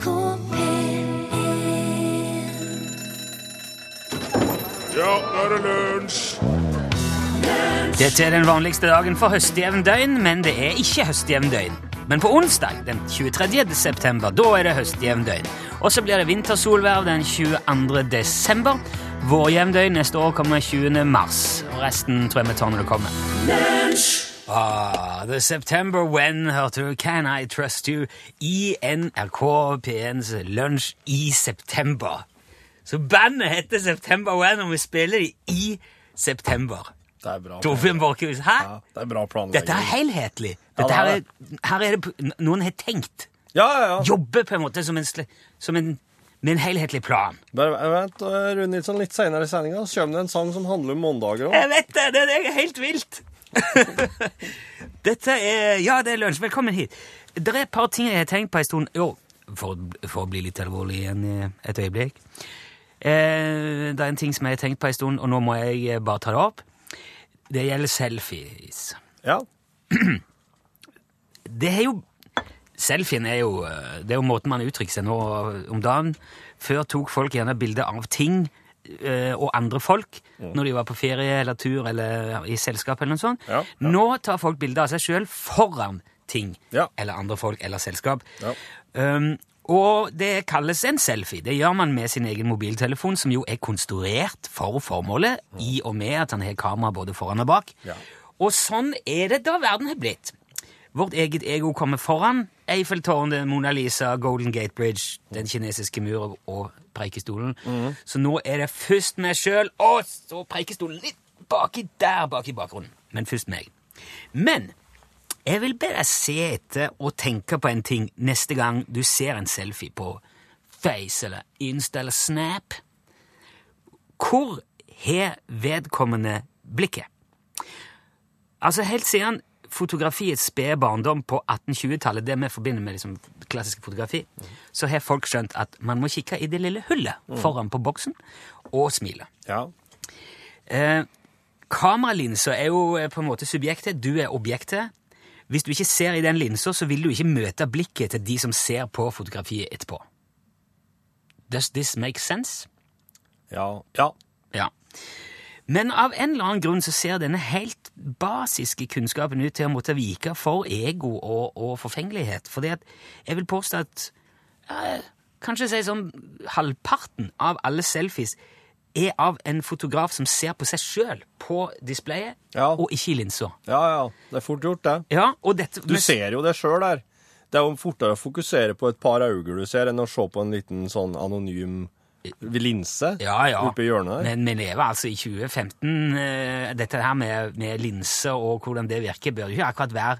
NRK P1 Ja, nå er det lunsj! Dette er den vanligste dagen for høstjevn døgn, men det er ikke høstjevn døgn. Men på onsdag den 23. september, da er det høstjevn døgn. Og så blir det vintersolverv den 22. desember. Vårjevndøgn neste år kommer 20. mars. Og resten tror jeg vi tar når det kommer. Ah, The September When hørte du Can I Trust You i NRK P1s lunsj i september. Så bandet heter September When, og vi spiller det i september. Det er bra. Torfinn Borchhus, hæ? Ja, det er bra planlegging. Dette er helhetlig. Dette det her er er, her er det Noen har tenkt. Ja, ja, ja. Jobber på en måte som en, som en, med en helhetlig plan. Bare vent, Rune Nilsson, litt senere i sendinga kommer det en sang som handler om mandager òg. Jeg vet det! Det er helt vilt! Dette er Ja, det er lunsj. Velkommen hit. Det er et par ting jeg har tenkt på en stund. Jo, for, for å bli litt alvorlig igjen et øyeblikk. Eh, det er en ting som jeg har tenkt på en stund, og nå må jeg eh, bare ta det opp. Det gjelder selfies. Ja. Det er jo Selfien er jo, eh, det er jo måten man uttrykker seg nå om dagen. Før tok folk gjerne bilder av ting og andre folk når de var på ferie eller tur eller i selskap. eller noe sånt. Ja, ja. Nå tar folk bilder av seg sjøl foran ting Ja. eller andre folk eller selskap. Um, og det kalles en selfie. Det gjør man med sin egen mobiltelefon, som jo er konstruert for formålet, i og med at han har kamera både foran og bak. Ja. Og sånn er det da verden har blitt. Vårt eget ego kommer foran. Eiffeltårnet, Mona Lisa, Golden Gate Bridge, Den kinesiske mur og Preikestolen. Så nå er det først meg sjøl, og så Preikestolen litt baki der bak i bakgrunnen. Men først meg. Men jeg vil bare se etter og tenke på en ting neste gang du ser en selfie på Face eller Insta eller Snap. Hvor har vedkommende blikket? Altså Helt siden fotografiets spede barndom på 1820-tallet, det vi forbinder med liksom klassisk fotografi, så har folk skjønt at man må kikke i det lille hullet foran på boksen og smile. ja. Eh, kameralinser er jo eh, på en måte subjektet, du er objektet. Hvis du ikke ser i den linsa, så vil du ikke møte blikket til de som ser på fotografiet etterpå. Does this make sense? Ja. ja. Ja. Men av en eller annen grunn så ser denne helt basiske kunnskapen ut til å måtte vike for ego og, og forfengelighet. Fordi at jeg vil påstå at eh, kanskje si sånn halvparten av alle selfies er av en fotograf som ser på seg sjøl på displayet, Ja. og ikke i linsa. Ja, ja. Det er fort gjort, det. Ja, og dette, Du ser jo det sjøl der. Det er jo fortere å fokusere på et par øyne du ser, enn å se på en liten sånn anonym linse Ja, ja. oppe i hjørnet der. Men vi lever altså i 2015. eh, Dette her med, med linser og hvordan det virker, bør jo ikke akkurat være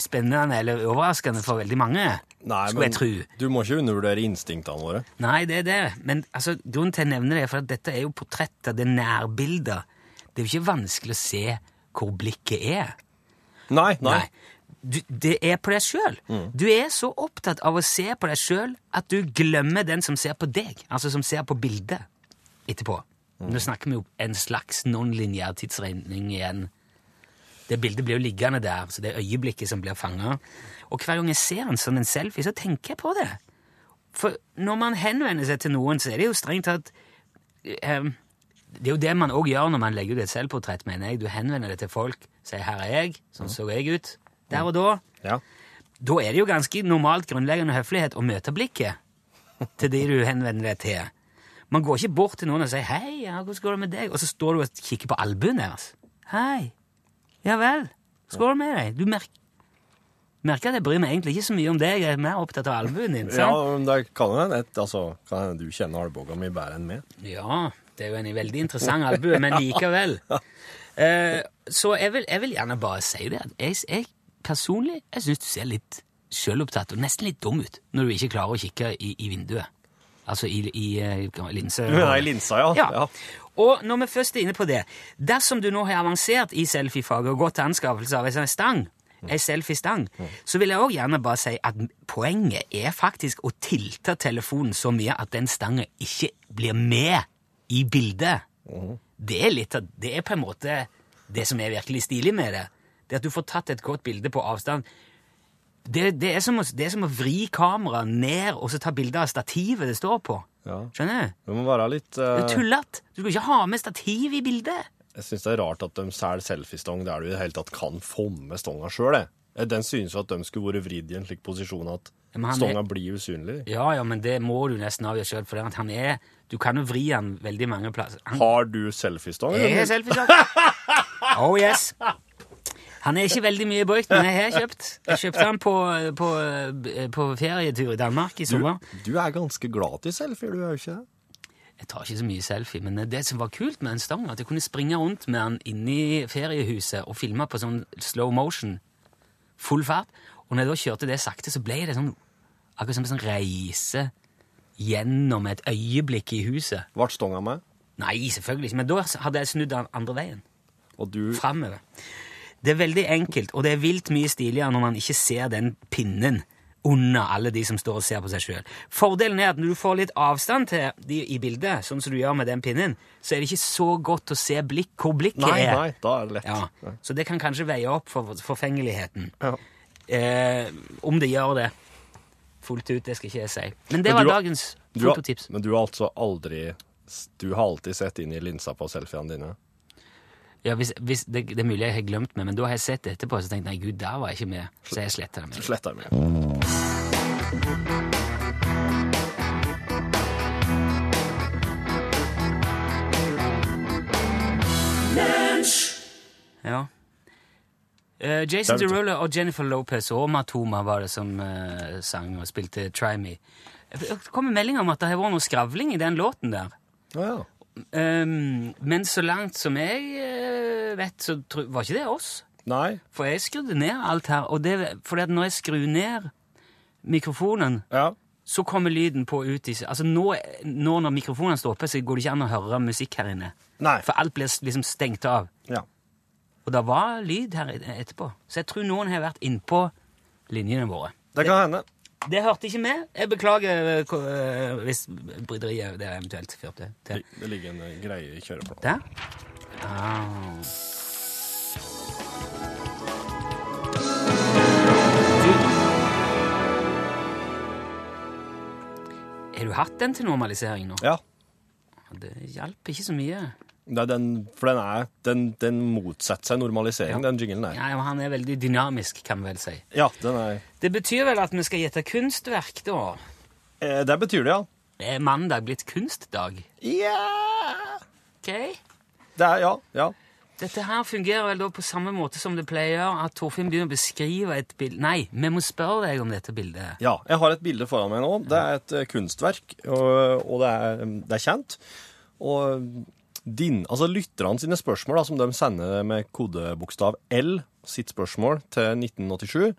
spennende eller overraskende for veldig mange. Nei, skulle jeg tro. du må ikke undervurdere instinktene våre. Nei, det er det. Men altså, grunnen til å nevne det er for at dette er jo portretter, det er nærbilder. Det er jo ikke vanskelig å se hvor blikket er. Nei, nei. Du, det er på deg sjøl. Du er så opptatt av å se på deg sjøl at du glemmer den som ser på deg, altså som ser på bildet etterpå. Nå snakker vi jo en slags nonlineær tidsregning igjen. Det bildet blir jo liggende der, så det er øyeblikket som blir fanga. Og hver gang jeg ser en sånn en selfie, så tenker jeg på det. For når man henvender seg til noen, så er det jo strengt tatt eh, Det er jo det man òg gjør når man legger ut et selvportrett, mener jeg. Du henvender deg til folk, sier 'her er jeg', sånn så jeg ut, der og da. Ja. Da er det jo ganske normalt grunnleggende høflighet å møte blikket til de du henvender deg til. Man går ikke bort til noen og sier 'hei, ja, hvordan går det med deg?' og så står du og kikker på albuen deres. 'Hei. Ja vel. Det med deg?' Du merker merker at jeg bryr meg egentlig ikke så mye om deg, jeg er mer opptatt av albuen din. ja, sant? men det kan hende altså, kan du kjenner albuen min bedre enn meg. Ja, det er jo en veldig interessant albue, men likevel. Uh, så jeg vil, jeg vil gjerne bare si det. Jeg, jeg personlig jeg syns du ser litt sjølopptatt og nesten litt dum ut når du ikke klarer å kikke i, i vinduet. Altså i, i, i linse. Du mener i linsa, ja. Ja. Ja. Og når vi først er inne på det, dersom du nå har avansert i selfiefaget og gått til anskaffelse av en sånn stang, en selfiestang, så vil jeg også gjerne bare si at poenget er faktisk å tilte telefonen så mye at den stangen ikke blir med i bildet. Det er litt det er på en måte det som er virkelig stilig med det. Det at du får tatt et godt bilde på avstand Det, det, er som det er som å vri kameraet ned og så ta bilde av stativet det står på. Ja. Skjønner du? Det må være litt Det er eh, tullete. Du skal ikke ha med stativ i bildet. Jeg syns det er rart at de selger selfiestong der du i det hele tatt kan få med stonga sjøl. Den synes jo at de skulle vært vridd i en slik posisjon at stonga er- blir usynlig. Ja, ja, men det må du nesten avgjøre sjøl, for han er Du kan jo vri han veldig mange plasser. Han, Har du selfiestong? jeg har selfieshot. Oh yes. Han er ikke veldig mye brukt, men jeg har kjøpt. Jeg kjøpte han på, på, på ferietur i Danmark i sommer. du er ganske glad til selfier, du er jo ikke det? Jeg tar ikke så mye selfie, men det som var kult med den stangen, at jeg kunne springe rundt med den inni feriehuset og filme på sånn slow motion, full fart. Og når jeg da kjørte det sakte, så ble det sånn akkurat som en sånn reise gjennom et øyeblikk i huset. Ble stonga med? Nei, selvfølgelig ikke, men da hadde jeg snudd den andre veien. Og du Framover. Det er veldig enkelt, og det er vilt mye stiligere når man ikke ser den pinnen under alle de som står og ser på seg sjøl. Fordelen er at når du får litt avstand til de i bildet, sånn som du gjør med den pinnen, så er det ikke så godt å se blikk, hvor blikket Nei, er. nei, da er det lett. Ja, så det kan kanskje veie opp for forfengeligheten. Ja. Eh, om det gjør det fullt ut, det skal ikke jeg si. Men det Men var har- dagens Du har, fototips. men du har altså aldri Du har alltid sett inn i linsa på selfiene dine? Ja, hvis, hvis det, det er mulig jeg har glemt meg, men da har jeg sett det etterpå så tenkte jeg, nei gud, der var jeg ikke med. Så jeg sletta det med. Sletta med. Ja. Uh, Jason er- Derulo og Jennifer Lopez og Matoma var det som uh, sang og spilte Try Me. Det kom en melding om at det har vært noe skravling i den låten der. Ja. Um, men så langt som jeg eh, vet, så tro, var ikke det oss. Nei. For jeg skrudde ned alt her, og det, fordi at når jeg skrur ned mikrofonen, Ja. så kommer lyden på ut i Altså nå, nå når mikrofonen står oppe, så går det ikke an å høre musikk her inne. Nei. For alt blir liksom stengt av. Ja. Og det var lyd her etterpå. Så jeg tror noen har vært innpå linjene våre. Det kan hende. Det hørte ikke med. Jeg beklager eh, eh, hvis bryderiet det eventuelt førte til. Det ligger en eh, greie i kjøreplanen. Der? Ah. Du Har du hatt den til normalisering nå? Ja. Det hjalp ikke så mye. Er den, for den er Den, den motsetter seg normalisering, Ja. den jinglen der. Ja, han er veldig dynamisk, kan vi vel si. Ja, den er Det betyr vel at vi skal gjette kunstverk, da? eh, Det betyr det, ja. Er mandag blitt kunstdag? Ja Ok. Det er Ja. Ja. Dette her fungerer vel da på samme måte som det pleier, at Torfinn begynner å beskrive et bilde Nei, vi må spørre deg om dette bildet. Ja, jeg har et bilde foran meg nå. Det er et eh, kunstverk, og, og det, er, det er kjent. Og din, altså lytterne sine spørsmål, da, som de sender med kodebokstav L, sitt spørsmål til 1987,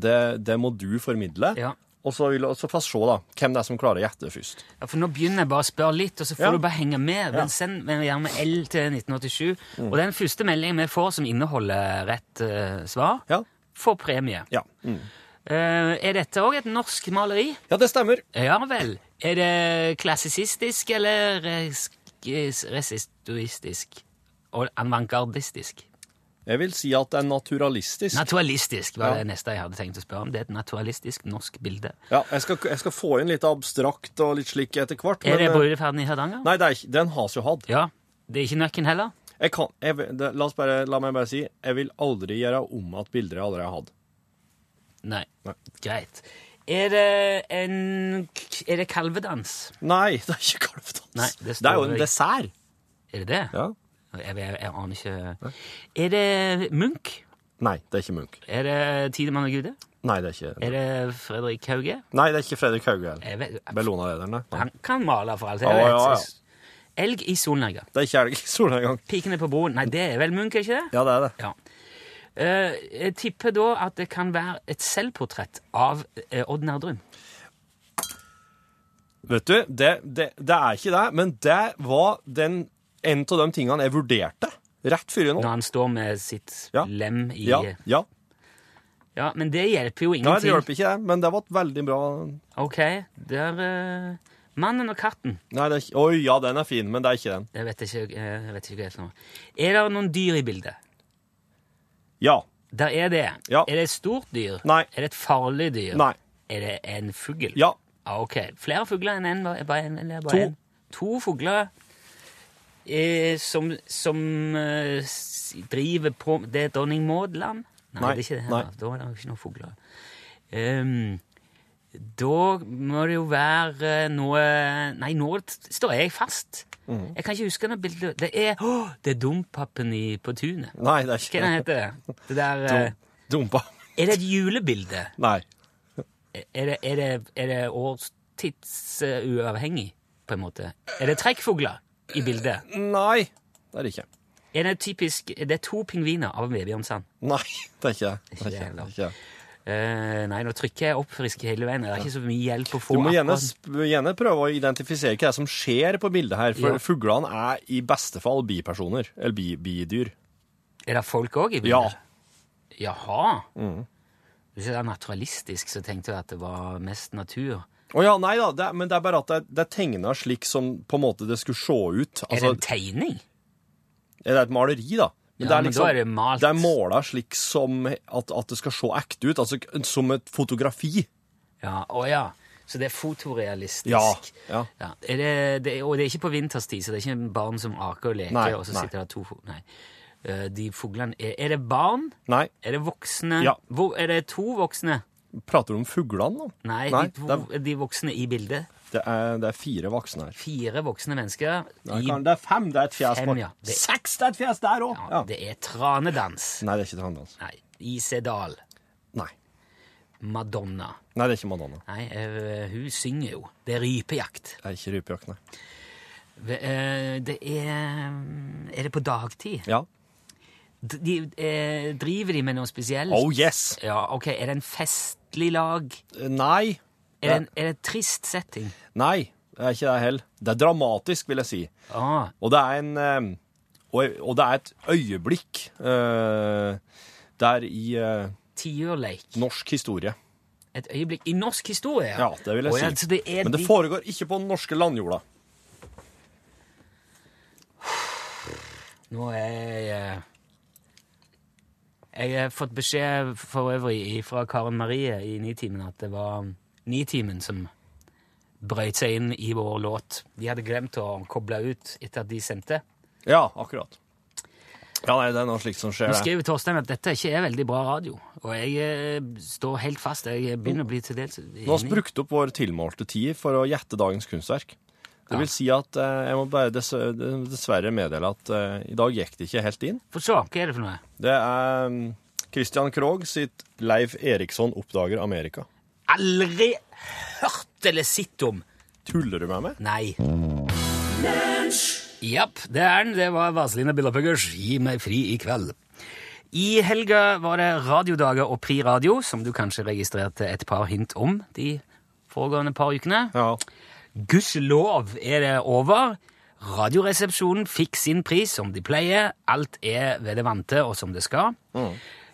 det, det må du formidle. Ja. Og så vil så få se da, hvem det er som klarer å gjette først. Ja, For nå begynner jeg bare å spørre litt, og så får Ja. du bare henge med. Men send gjerne L til 1987. Og den første meldingen vi får som inneholder rett uh, svar, Ja. får premie. Ja. Mm. Uh, er dette òg et norsk maleri? ja, det stemmer. Ja vel. Er det klassisistisk eller res- resistoistisk? Og avantgardistisk? Jeg vil si at det er naturalistisk. Naturalistisk var Ja. det neste jeg hadde tenkt å spørre om. Det er et naturalistisk norsk bilde. ja, jeg skal, jeg skal få inn litt abstrakt og litt slik etter hvert. Er det eh, brudeferden i Hardanger? Nei, ikke, den has jo hatt. Ja. Det er ikke nøkken heller? Jeg kan, jeg, det, la, bare, la meg bare si, jeg vil aldri gjøre om at bilder jeg aldri har hatt. Nei. Nei. Greit. Er det en Er det kalvedans? Nei, det er ikke kalvedans. Nei, det det, er jo en dessert. Er det det? Ja. Jeg, jeg, jeg aner ikke Er det Munch? Nei, det er ikke Munch. Er det Tidemann og Gude? Nei, det er ikke Er det Fredrik Hauge? Nei, det er ikke Fredrik Hauge. Bellona-lederen, han kan male, for alt jeg vet. ja, ja. Elg i solnedgang. Det er ikke Elg i Solnedgang. Pikene på broen. Nei, det er vel Munch, ikke det? Ja, det er det. Ja. Eh, jeg tipper da at det kan være et selvportrett av eh, Odd Nerdrum. Vet du, det, det, det er ikke det, men det var den, en av de tingene jeg vurderte rett før nå. Når han står med sitt Ja. lem i Ja, ja. Ja, men det hjelper jo Nei, det hjelper ikke det, men det var et veldig bra Ok, der uh, Mannen og katten. Nei, det er ikke Oi, ja, den er fin, men det er ikke den. Jeg vet ikke, jeg vet ikke hva det er for noe. Er det noen dyr i bildet? Ja. Der er det. Ja. Er det et stort dyr? Nei. Er det et farlig dyr? Nei. Er det en fugl? Ja. Ah, ok. Flere fugler enn en, bare en, eller bare To. en? To fugler eh, som, som eh, driver på Det er dronning Maud land? Nei, Nei, det er ikke det her. nei. Da er det ikke noen fugler. Um, da må det jo være noe Nei, nå står jeg fast. Mhm. Jeg kan ikke huske noe bilde. Det er oh, det er Dompapen i, på tunet. Nei, det er Hva ikke heter det? Det der eh, Dum- Dumpa. Er det et julebilde? Nei. Er det, er det, er det årstidsuavhengig, på en måte? Er det trekkfugler i bildet? Nei, det er det ikke. Er det typisk Det er to pingviner av Vebjørn Sand. Nei, det er. Ikke det. det Er ikke. det er ikke. det. Eh, nei, nå trykker jeg opp frisk hele veien. Det er ikke så mye hjelp å få. Du må gjerne, gjerne prøve å identifisere hva det er som skjer på bildet her, for Ja. fuglene er i beste fall bipersoner, eller bi bidyr. Er det folk òg i bildet? Ja. Jaha. Jaha. Hvis det er naturalistisk, så tenkte jeg at det var mest natur. Å ja, nei da, det er, men det er bare at det, det er tegna slik som på en måte det skulle se ut. er Altså, det en tegning? er det et maleri, da? Ja, det er men da er det malt. Det er måla slik som at, at det skal se ekte ut, altså som et fotografi. Ja, Å ja. Så det er fotorealistisk. Ja, ja. Er det, det, og det er ikke på vinterstid, så det er ikke barn som aker og leker, Nei, og så nei. sitter det to. Nei. Eh, De fuglene er, er det barn? Nei, Er det voksne? Ja. Hvor, er det to voksne? prater du om fuglene nå? Nei, Nei, de, to, det, de voksne i bildet. Det, er, det er fire voksne her. Fire voksne mennesker. I, kan- det er fem, det er et fjes på. ja. Det- Seks, det er et fjes der òg! ja, Det er tranedans. Nei, det er ikke tranedans. Nei. I Sedal. Nei. Madonna. Nei, det er ikke Madonna. Nei, uh, hun synger jo. Det er rypejakt. Det er ikke rypejakt, nei. Eh, Det er Er det på dagtid? Ja. D- De, eh, driver de med noe spesielt? Oh yes! Ja, ok. Er det en festlig lag? Nei. Er det en, er det en trist setting? Nei, det er ikke det heller. Det er dramatisk, vil jeg si. Ah, Og det er en eh, og, det er et øyeblikk uh, der i uh, Tiurleik. norsk historie. Et øyeblikk i norsk historie? Ja, det vil jeg oh, ja, si. det er Men det foregår ikke på den norske landjorda. Nå er jeg eh, Jeg har fått beskjed for øvrig fra Karen Marie i Nitimen at det var Nitimen som brøyt seg inn i vår låt. De hadde glemt å koble ut etter at de sendte. Ja, akkurat. Ja, nei, det er noe slikt som skjer. Nå skriver Torstein at dette ikke er veldig bra radio, og jeg eh, står helt fast. Jeg begynner å bli til dels Nå har vi brukt opp vår tilmålte tid for å gjette dagens kunstverk. Det vil si at eh, jeg må bare dess dessverre meddele at eh, i dag gikk det ikke helt inn. Få se, hva er det for noe? Det er um, Christian Krogh sitt Leif Eriksson oppdager Amerika. Aldri hørt eller sett om! Tuller du med meg? Nei. Japp, det er den. Det var Vazelina Billapuggers Gi meg fri i kveld. I helga var det radiodager og Pri Radio, som du kanskje registrerte et par hint om de foregående par ukene. Ja. Gudskjelov er det over. Radioresepsjonen fikk sin pris som de pleier. Alt er ved det vante og som det skal.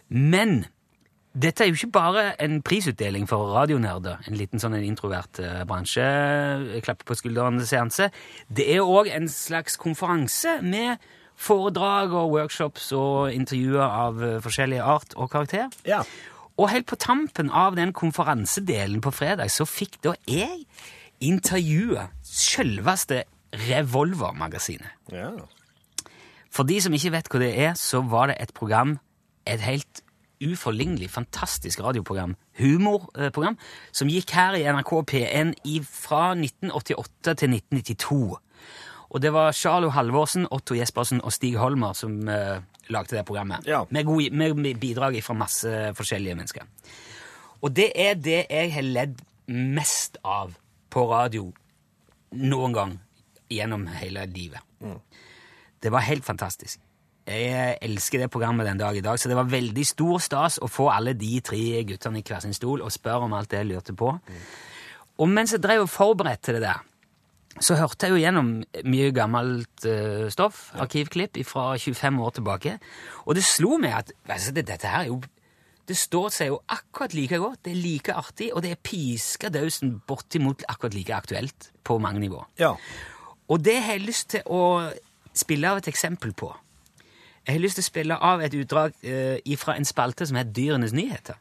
Men dette er jo ikke bare en prisutdeling for radionerder, en liten sånn en introvert eh, bransje, klappe på skulderen-seanse. Det er òg en slags konferanse med foredrag og workshops og intervjuer av eh, forskjellig art og karakter. Ja. Og helt på tampen av den konferansedelen på fredag så fikk da jeg intervjue selveste Revolver-magasinet. ja. For de som ikke vet hva det er, så var det et program, et helt uforlignelig, fantastisk radioprogram, humorprogram, som gikk her i NRK P1 fra 1988 til 1992. Og det var Charlo Halvorsen, Otto Jespersen og Stig Holmer som uh, lagde det programmet. Ja. Med, gode, med bidrag fra masse forskjellige mennesker. Og det er det jeg har ledd mest av på radio noen gang gjennom hele livet. Det var helt fantastisk. Jeg elsker det programmet den dag i dag, så det var veldig stor stas å få alle de tre guttene i hver sin stol og spørre om alt det jeg lurte på. Og mens jeg drev og forberedte det der, så hørte jeg jo gjennom mye gammelt uh, stoff, arkivklipp fra 25 år tilbake, og det slo meg at altså, det, dette her er jo det står seg jo akkurat like godt, det er like artig, og det er piska dausen bortimot akkurat like aktuelt på mange nivåer. Ja. Og det har jeg lyst til å spille av et eksempel på. Jeg har lyst til å spille av et utdrag eh, fra en spalte som heter Dyrenes nyheter.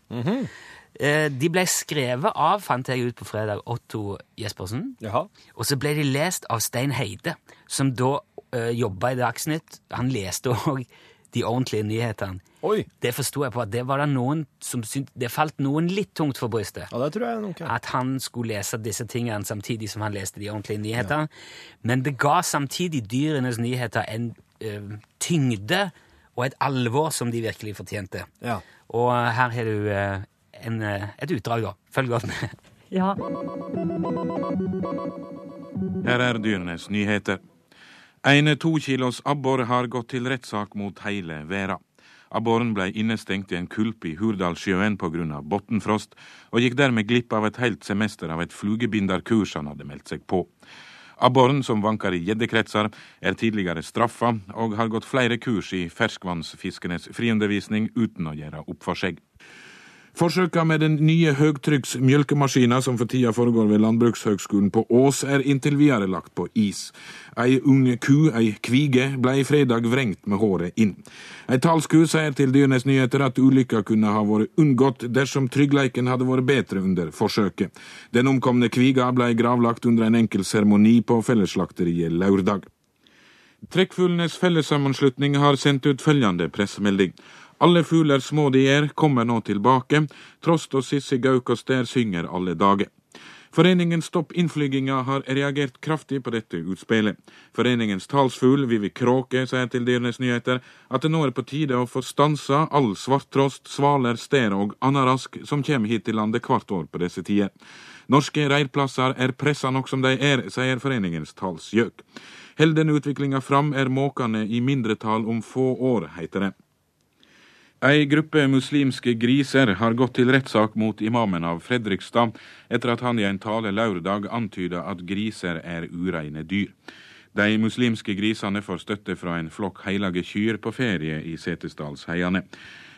eh, de ble skrevet av, fant jeg ut på fredag, Otto Jespersen. Jaha. Og så ble de lest av Stein Heide, som da uh, jobba i Dagsnytt. Han leste òg de ordentlige nyhetene. Oi. Det forsto jeg på at det var det noen som syntes Det falt noen litt tungt for brystet. Ja, det tror jeg nok. Ja. At han skulle lese disse tingene samtidig som han leste de ordentlige nyhetene. Men det ga samtidig dyrenes nyheter en eh, tyngde og et alvor som de virkelig fortjente. Ja. Og eh, her har du eh, en, eh, et utdrag, da. Følg godt med. Ja, Her er dyrenes nyheter. En to kilos abbor har gått til rettssak mot hele verden. Abboren ble innestengt i en kulp i Hurdalssjøen pga. bunnfrost, og gikk dermed glipp av et helt semester av et flugebinderkurs han hadde meldt seg på. Abboren, som vanker i gjeddekretser, er tidligere straffa og har gått flere kurs i ferskvannsfiskenes friundervisning uten å gjøre opp for seg. Forsøka med den nye høgtrykksmjølkemaskina som for tida foregår ved Landbrukshøgskolen på Ås, er inntil videre lagt på is. Ei ung ku, ei kvige, ble i fredag vrengt med håret inn. Ei talsku sier til Dyrenes Nyheter at ulykka kunne ha vært unngått dersom tryggleiken hadde vært bedre under forsøket. Den omkomne kviga ble gravlagt under en enkel seremoni på fellesslakteriet lørdag. Trekkfuglenes fellessammenslutning har sendt ut følgende pressemelding. Alle fugler, små de er, kommer nå tilbake. Trost og Sissi Gaukås synger alle dager. Foreningen Stopp innflyginga har reagert kraftig på dette utspillet. Foreningens talsfugl, Vivi Kråke, sier til Dyrenes Nyheter at det nå er på tide å få stansa all svarttrost, svaler, stær og anarask som kommer hit til landet hvert år på disse tider. Norske reirplasser er pressa nok som de er, sier foreningens talsgjøk. Held denne utviklinga fram, er måkene i mindretall om få år, heter det. Ei gruppe muslimske griser har gått til rettssak mot imamen av Fredrikstad etter at han i en tale lørdag antyda at griser er ureine dyr. De muslimske grisene får støtte fra en flokk heilage kyr på ferie i Setesdalsheiene.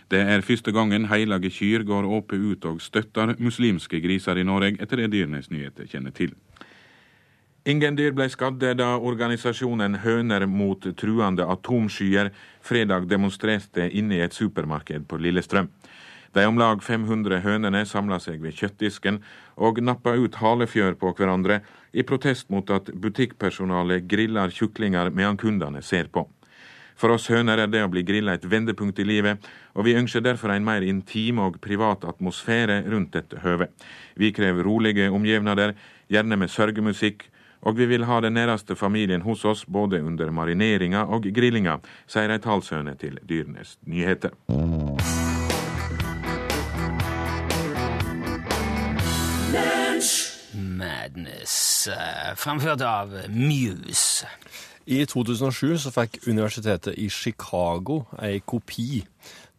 Det er første gangen heilage kyr går åpent ut og støtter muslimske griser i Norge, etter det Dyrenes Nyheter kjenner til. Ingen dyr ble skadde da organisasjonen Høner mot truende atomskyer fredag demonstrerte inne i et supermarked på Lillestrøm. De om lag 500 hønene samla seg ved kjøttdisken og nappa ut halefjør på hverandre i protest mot at butikkpersonalet griller kjuklinger medan kundene ser på. For oss høner er det å bli grilla et vendepunkt i livet, og vi ønsker derfor en mer intim og privat atmosfære rundt dette høvet. Vi krever rolige omgivnader, gjerne med sørgemusikk, og vi vil ha den næreste familien hos oss både under marineringa og grillinga, sier ei talshøne til Dyrenes Nyheter. Madness, fremført framført av Muse. I 2007 så fikk universitetet i Chicago ei kopi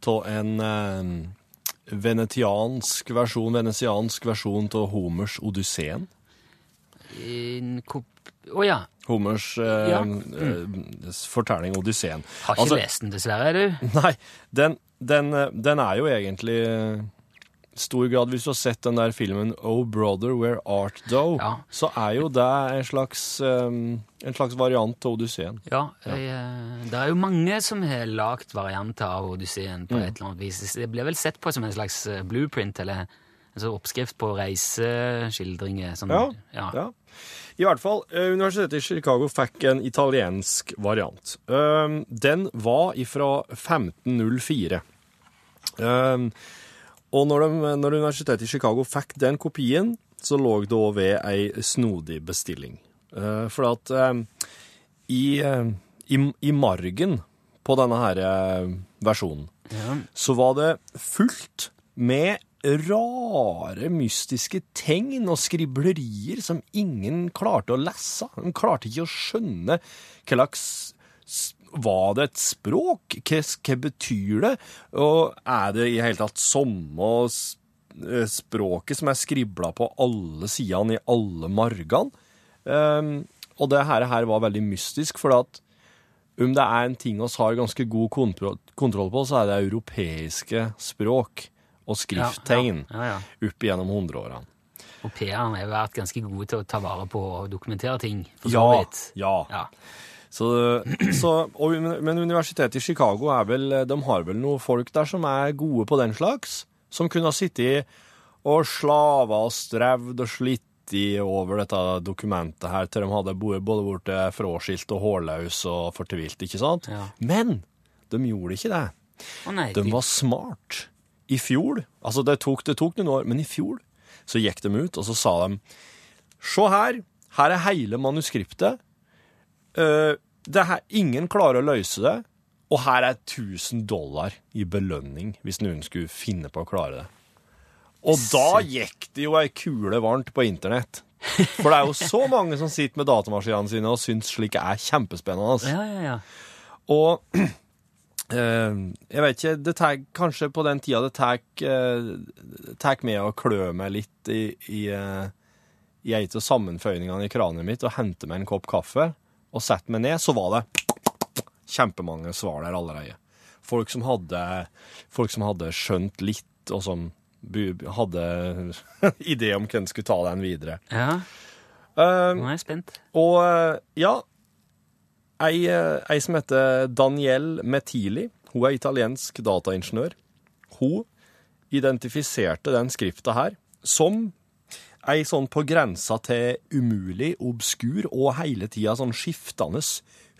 av en eh, venetiansk versjon, venetiansk versjon av Homers Odysseen. Å ja. Homers eh, Ja. mm. fortelling Odysseen. Har ikke Altså- lest den, dessverre, du. Nei, den, den, eh, den er jo egentlig eh, stor grad Hvis du har sett den der filmen Oh Brother, Where Art Thou, Ja. så er jo det en slags, um, en slags variant av Odysseen. Ja, eh, det er jo mange som har lagd varianter av Odysseen på et eller annet vis. Det blir vel sett på som en slags blueprint, eller en slags oppskrift på reiseskildringer. Som, Ja, ja. I hvert fall, eh, Universitetet i Chicago fikk en italiensk variant. Um, den var ifra 1504. Um, og når, de, når Universitetet i Chicago fikk den kopien, så lå det òg ved ei snodig bestilling. Uh, for at um, i, i, i margen på denne her versjonen Ja. så var det fullt med rare, mystiske tegn og skriblerier som ingen klarte å lese. De klarte ikke å skjønne hva slags Var det et språk? Hva, hva betyr det? Og er det i hele tatt samme eh, språket som er skribla på alle sidene i alle margene? Um, og det her, her var veldig mystisk, for at om det er en ting oss har ganske god kontroll på, så er det europeiske språk og skrifttegn opp gjennom hundreårene. Og PR-en har vært ganske gode til å ta vare på og dokumentere ting. For så vidt. ja. ja. Så, så, og, men universitetet i Chicago er vel, de har vel noen folk der som er gode på den slags? Som kunne ha sittet og slava og strevd og slitt over dette dokumentet her til de hadde både blitt fråskilt og hårløs og fortvilt, ikke sant? Ja. Men de gjorde ikke det. Å nei, De var smart. I fjor, altså det tok, det tok noen år, men i fjor så gikk de ut, og så sa de Se her, her er hele manuskriptet. Eh, det her, ingen klarer å løse det, og her er 1000 dollar i belønning hvis noen skulle finne på å klare det. Og da gikk det jo ei kule varmt på internett. For det er jo så mange som sitter med datamaskinene sine og syns slikt er kjempespennende. Ja, ja, ja. Og jeg vet ikke, det tar kanskje på den tida det tar eh, med å klø meg litt i, i, eh, i ei av sammenføyningene i kraniet mitt og hente meg en kopp kaffe og sette meg ned, så var det kjempemange svar der allerede. Folk som hadde, folk som hadde skjønt litt, og som hadde idé om hvem skulle ta den videre. ja. Uh, Nå er jeg spent. og eh, ja, ei, eh, ei som heter Danielle Metili. hun er italiensk dataingeniør. Hun identifiserte den skrifta her som ei sånn på grensa til umulig, obskur og hele tida sånn skiftende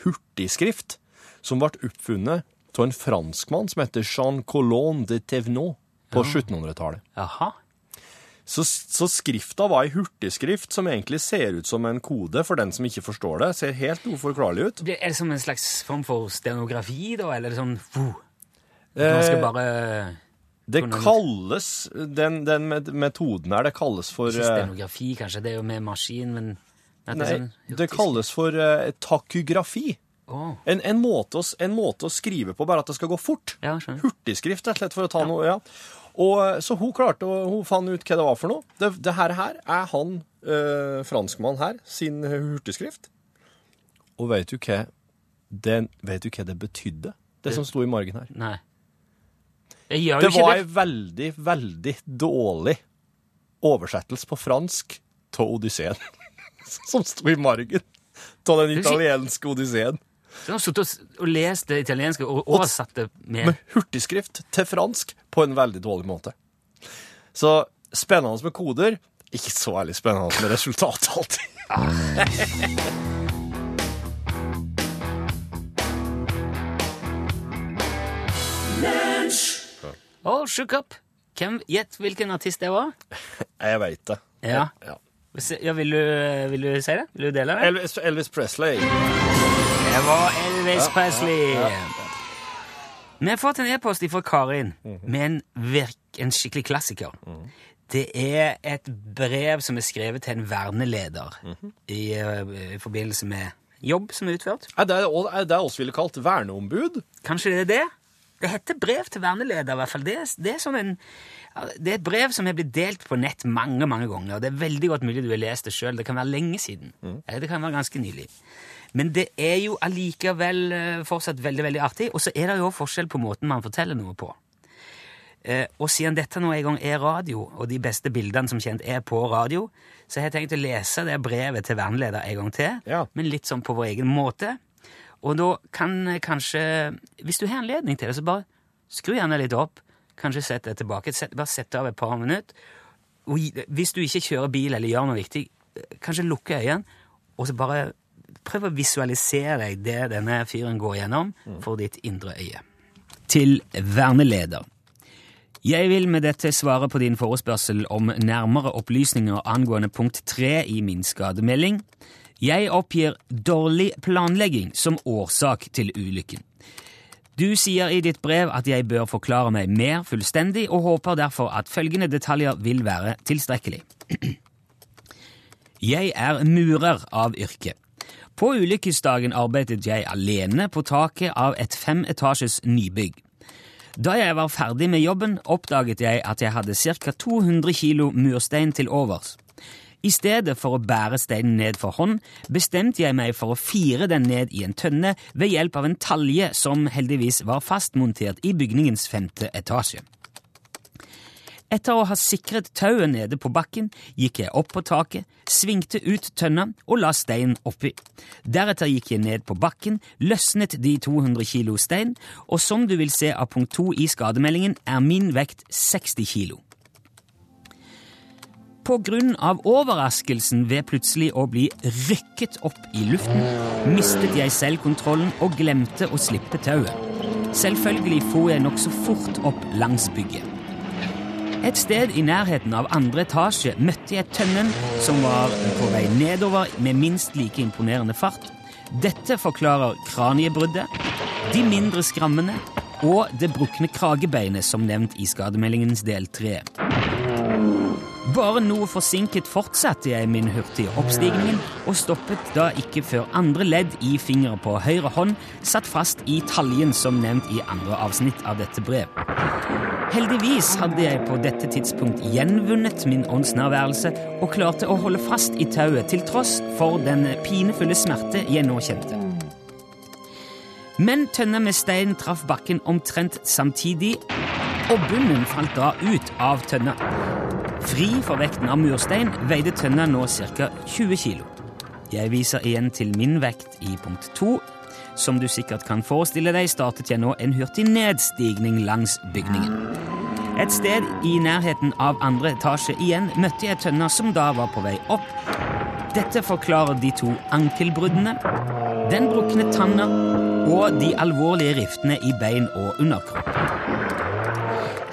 hurtigskrift, som ble oppfunnet av en franskmann som heter Jean Colon de Thévenot på 1700-tallet. Så, så skrifta var ei hurtigskrift som egentlig ser ut som en kode for den som ikke forstår det. Ser helt uforklarlig ut. Er det som en slags form for stenografi, da, eller er det sånn uh, Man skal Eh, bare det kalles Den, den metoden her, det kalles for Ikke eh, stenografi, kanskje, det er jo med maskin, men at det Nei, sånn det kalles for uh, takografi. Oh. En, en, måte å, en måte å skrive på, bare at det skal gå fort. Ja. Hurtigskrift, rett og slett, for å ta noe. ja. Og eh, Så hun klarte å, hun fant ut hva det var for noe. Det, det her, her er han eh, franskmannen her sin hurtigskrift. Og vet du hva den, vet du hva det betydde, det som sto i margen her? Nei. Jeg gjør Det jo ikke var det. ei veldig, veldig dårlig oversettelse på fransk av Odysseen. Som sto i margen av den italienske Odysseen. Så har sittet og lest det italienske og oversatt det med Med hurtigskrift til fransk på en veldig dårlig måte. Så spennende med koder. Ikke så veldig spennende med resultatet alltid. Å, shook up! Hvem, Gjett hvilken artist det var? Jeg veit det. Ja. Ja. Ja vil, du, vil du si det? Vil du dele det? Elvis, Elvis Presley. Det var Elvis Presley. Vi har fått en e-post fra Karin med en, virk, en skikkelig klassiker. Det er et brev som er skrevet til en verneleder i, eh, i forbindelse med jobb som er utført. Er det er det oss ville kalt verneombud? Kanskje det er det? Det heter brev til verneleder, i hvert fall. Det det er, sånn en, det er et brev som har blitt delt på nett mange mange ganger. og Det er veldig godt mulig du har lest det sjøl. Det kan være lenge siden. Mm. det kan være ganske nylig. Men det er jo allikevel eh, fortsatt veldig veldig artig. Og så er det jo forskjell på måten man forteller noe på. Eh, og siden dette nå en gang er radio, og de beste bildene som kjent er på radio, så har jeg tenkt å lese det brevet til verneleder en gang til, Ja. men litt sånn på vår egen måte. Og da kan eh, kanskje, hvis du har anledning til det, så bare skru gjerne litt opp. Kanskje sett det tilbake. Bare sett av et par minutter. Og hvis du ikke kjører bil eller gjør noe viktig, kanskje lukke øynene, og så bare prøv å visualisere deg det denne fyren går gjennom for ditt indre øye. Til verneleder. Jeg vil med dette svare på din forespørsel om nærmere opplysninger angående punkt 3 i min skademelding. Jeg oppgir dårlig planlegging som årsak til ulykken. Du sier i ditt brev at jeg bør forklare meg mer fullstendig, og håper derfor at følgende detaljer vil være tilstrekkelig. Jeg er murer av yrke. På ulykkesdagen arbeidet jeg alene på taket av et femetasjes nybygg. Da jeg var ferdig med jobben, oppdaget jeg at jeg hadde ca. 200 kilo murstein til overs. I stedet for å bære steinen ned for hånd, bestemte jeg meg for å fire den ned i en tønne ved hjelp av en talje som heldigvis var fastmontert i bygningens femte etasje. Etter å ha sikret tauet nede på bakken, gikk jeg opp på taket, svingte ut tønna og la stein oppi. Deretter gikk jeg ned på bakken, løsnet de 200 kilo stein, og som du vil se av punkt 2 i skademeldingen, er min vekt 60 kilo. På grunn av overraskelsen ved plutselig å bli rykket opp i luften, mistet jeg selv kontrollen og glemte å slippe tauet. Selvfølgelig for jeg nokså fort opp langs bygget. Et sted i nærheten av andre etasje møtte jeg tønnen som var på vei nedover med minst like imponerende fart. Dette forklarer kraniebruddet, de mindre skrammene og det brukne kragebeinet som nevnt i skademeldingens del 3. Bare noe forsinket fortsatte jeg min hurtige oppstigning og stoppet da ikke før andre ledd i fingeren på høyre hånd satt fast i taljen som nevnt i andre avsnitt av dette brev. Heldigvis hadde jeg på dette tidspunkt gjenvunnet min åndsnærværelse og klarte å holde fast i tauet til tross for den pinefulle smerte jeg nå kjente. Men tønna med stein traff bakken omtrent samtidig, og bunnen falt da ut av tønna. Fri for vekten av murstein veide tønna nå ca. 20 kilo. Jeg viser igjen til min vekt i punkt 2. Som du sikkert kan forestille deg, startet jeg nå en hurtig nedstigning langs bygningen. Et sted i nærheten av andre etasje igjen møtte jeg tønna som da var på vei opp. Dette forklarer de to ankelbruddene, den brukne tanna og de alvorlige riftene i bein og underkropp.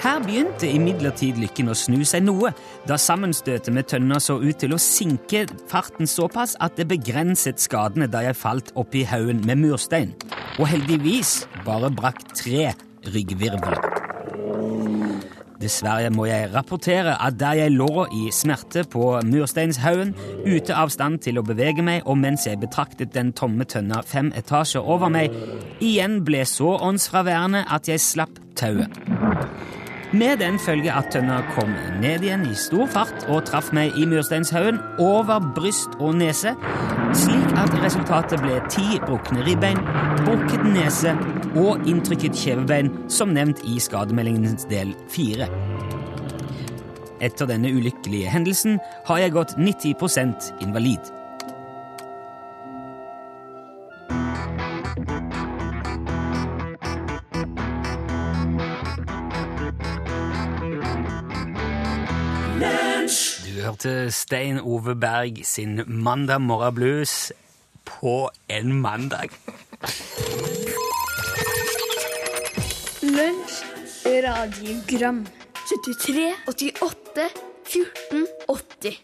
Her begynte imidlertid lykken å snu seg noe, da sammenstøtet med tønna så ut til å sinke farten såpass at det begrenset skadene da jeg falt oppi haugen med murstein, og heldigvis bare brakk tre ryggvirvler. Dessverre må jeg rapportere at der jeg lå i smerte på mursteinshaugen, ute av stand til å bevege meg, og mens jeg betraktet den tomme tønna fem etasjer over meg, igjen ble så åndsfraværende at jeg slapp tauet. Med den følge at tønna kom ned igjen i stor fart og traff meg i mursteinshaugen over bryst og nese, slik at resultatet ble ti brukne ribbein, brukket nese og inntrykket kjevebein, som nevnt i skademeldingens del fire. Etter denne ulykkelige hendelsen har jeg gått 90% invalid. Hørte Stein Ove Berg sin Mandag Morgen Blues på en mandag. Lunsj, radiogram 73, 88, 14, 80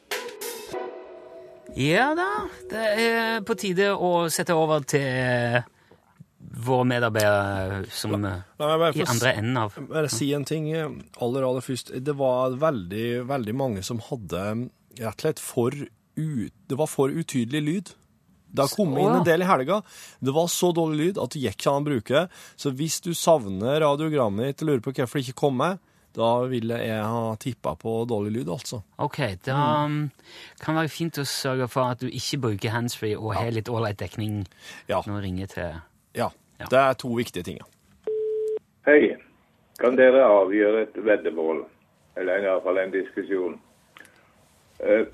Ja da, det er på tide å sette over til våre medarbeidere som La meg bare i andre enden av Bare si en ting eh, aller, aller først. Det var veldig, veldig mange som hadde rett og slett for ut, Det var for utydelig lyd. Det har kommet inn en del i helga. Det var så dårlig lyd at det gikk ikke an å bruke. Så hvis du savner radiogrammet ditt og lurer på hvorfor det ikke kommer, da ville jeg ha tippa på dårlig lyd, altså. Ok, da mm. kan det være fint å sørge for at du ikke bruker handsfree og har litt ålreit dekning Ja. når du ringer til ja. Ja. Det er to viktige ting. Hei. Kan dere avgjøre et veddemål, eller i hvert fall en diskusjon? Uh,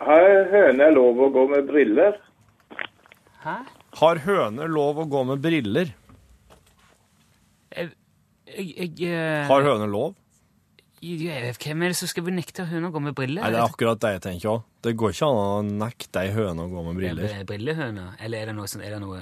har høner lov å gå med briller? Hæ? Har høner lov å gå med briller? Jeg, jeg, jeg, eh, Har høner lov? Hvem er det som skal benekte høner å gå med briller? Nei, det er akkurat det jeg tenker òg. Det går ikke an å nekte ei høne å gå med briller. Er det Brillehøner? Eller er det noe sånn Er det noe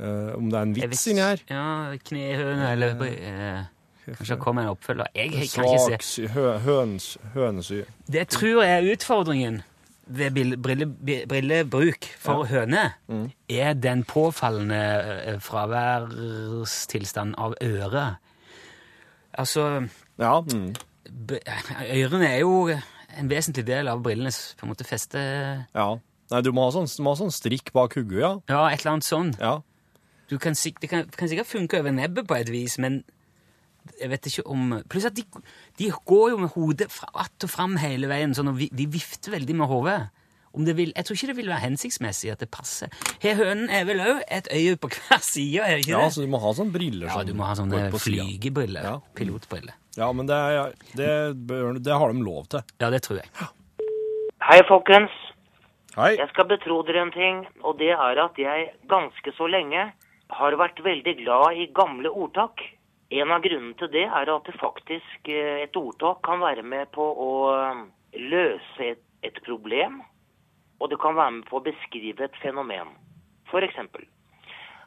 Eh, om det er en vits inni her? Ja, knehøne eller uh, Kanskje det kommer en oppfølger. Jeg, jeg kan ikke se. Høns, hønesy. Det tror jeg er utfordringen ved brillebruk brille, for ja. høne, Mm. er den påfallende fraværstilstanden fraværstilstand av øre. Altså, Ja. Mm. ørene er jo en vesentlig del av brillenes på en måte feste... ja. Nei, du må ha sånn, må ha sånn strikk bak hodet, ja. Ja, et eller annet sånn. ja. Du kan, det kan, kan sikkert funke over nebbet på et vis, men jeg vet ikke om Pluss at de, de går jo med hodet att og fram hele veien, sånn, og vi, de vifter veldig med hodet. om det vil, Jeg tror ikke det vil være hensiktsmessig at det passer. Her hønen er vel òg et øye på hver side, er det ikke Ja, det? så du må ha sånne briller. Ja, du må ha sånne flygebriller. Ja. Pilotbriller. Ja, men det, det, bør, det har de lov til. Ja, det tror jeg. Hei, folkens. Hei. Jeg skal betro dere en ting, og det er at jeg ganske så lenge har vært veldig glad i gamle ordtak. En av grunnene til det er at det faktisk eh, et ordtak kan være med på å eh, løse et, et problem, og det kan være med på å beskrive et fenomen. Eksempel.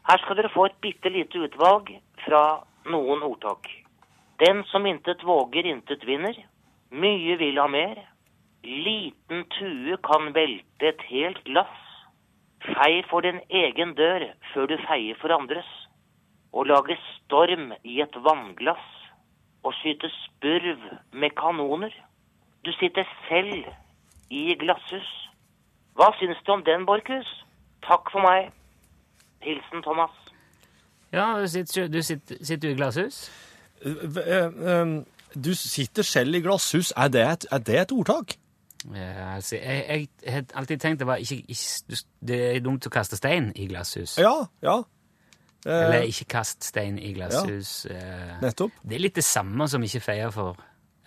Her skal dere få et bitte lite utvalg fra noen ordtak. Den som intet våger, intet vinner. Mye vil ha mer. Liten tue kan velte et helt glass. Fei for din egen dør før du feier for andres. Å lage storm i et vannglass. Å skyte spurv med kanoner. Du sitter selv i glasshus. Hva syns du om den, Borchhus? Takk for meg. Hilsen Thomas. Ja, du sitter, du sitter, sitter du i glasshus? Eh, eh, Du sitter selv i glasshus. Er det et, er det et ordtak? Ja, altså, jeg, jeg, jeg har alltid tenkt det var ikke, ikke Det er dumt å kaste stein i glasshus. Ja, ja. Eh, Eller ikke kast stein i glasshus. Ja, nettopp. Det er litt det samme som ikke feie for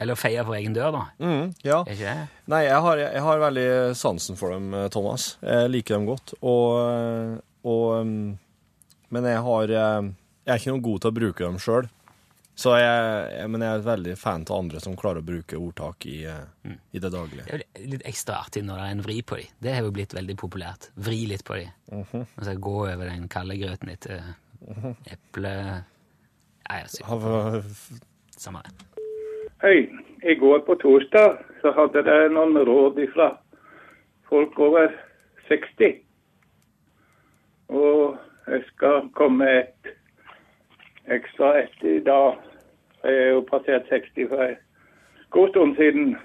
Eller feie for egen dør, da. Mm, ja. Er ikke det? Nei, jeg har, jeg har veldig sansen for dem, eh, Thomas. Jeg liker dem godt. Og, og um, Men jeg har eh, Jeg er ikke noe god til å bruke dem sjøl. Så jeg, jeg, men jeg er veldig fan av andre som klarer å bruke ordtak i, mm. i det daglige. Det er jo litt ekstra artig når det er en vri på dem. Det har jo blitt veldig populært. Vri litt på dem. Mhm. Altså gå over den kalde grøten etter eple Nei, jeg så- Har- samme det. Hei. I går på torsdag så hadde jeg noen råd ifra folk over 60. Og jeg skal komme med et ekstra ett i dag. Jeg er jo passert 60 for en god stund siden.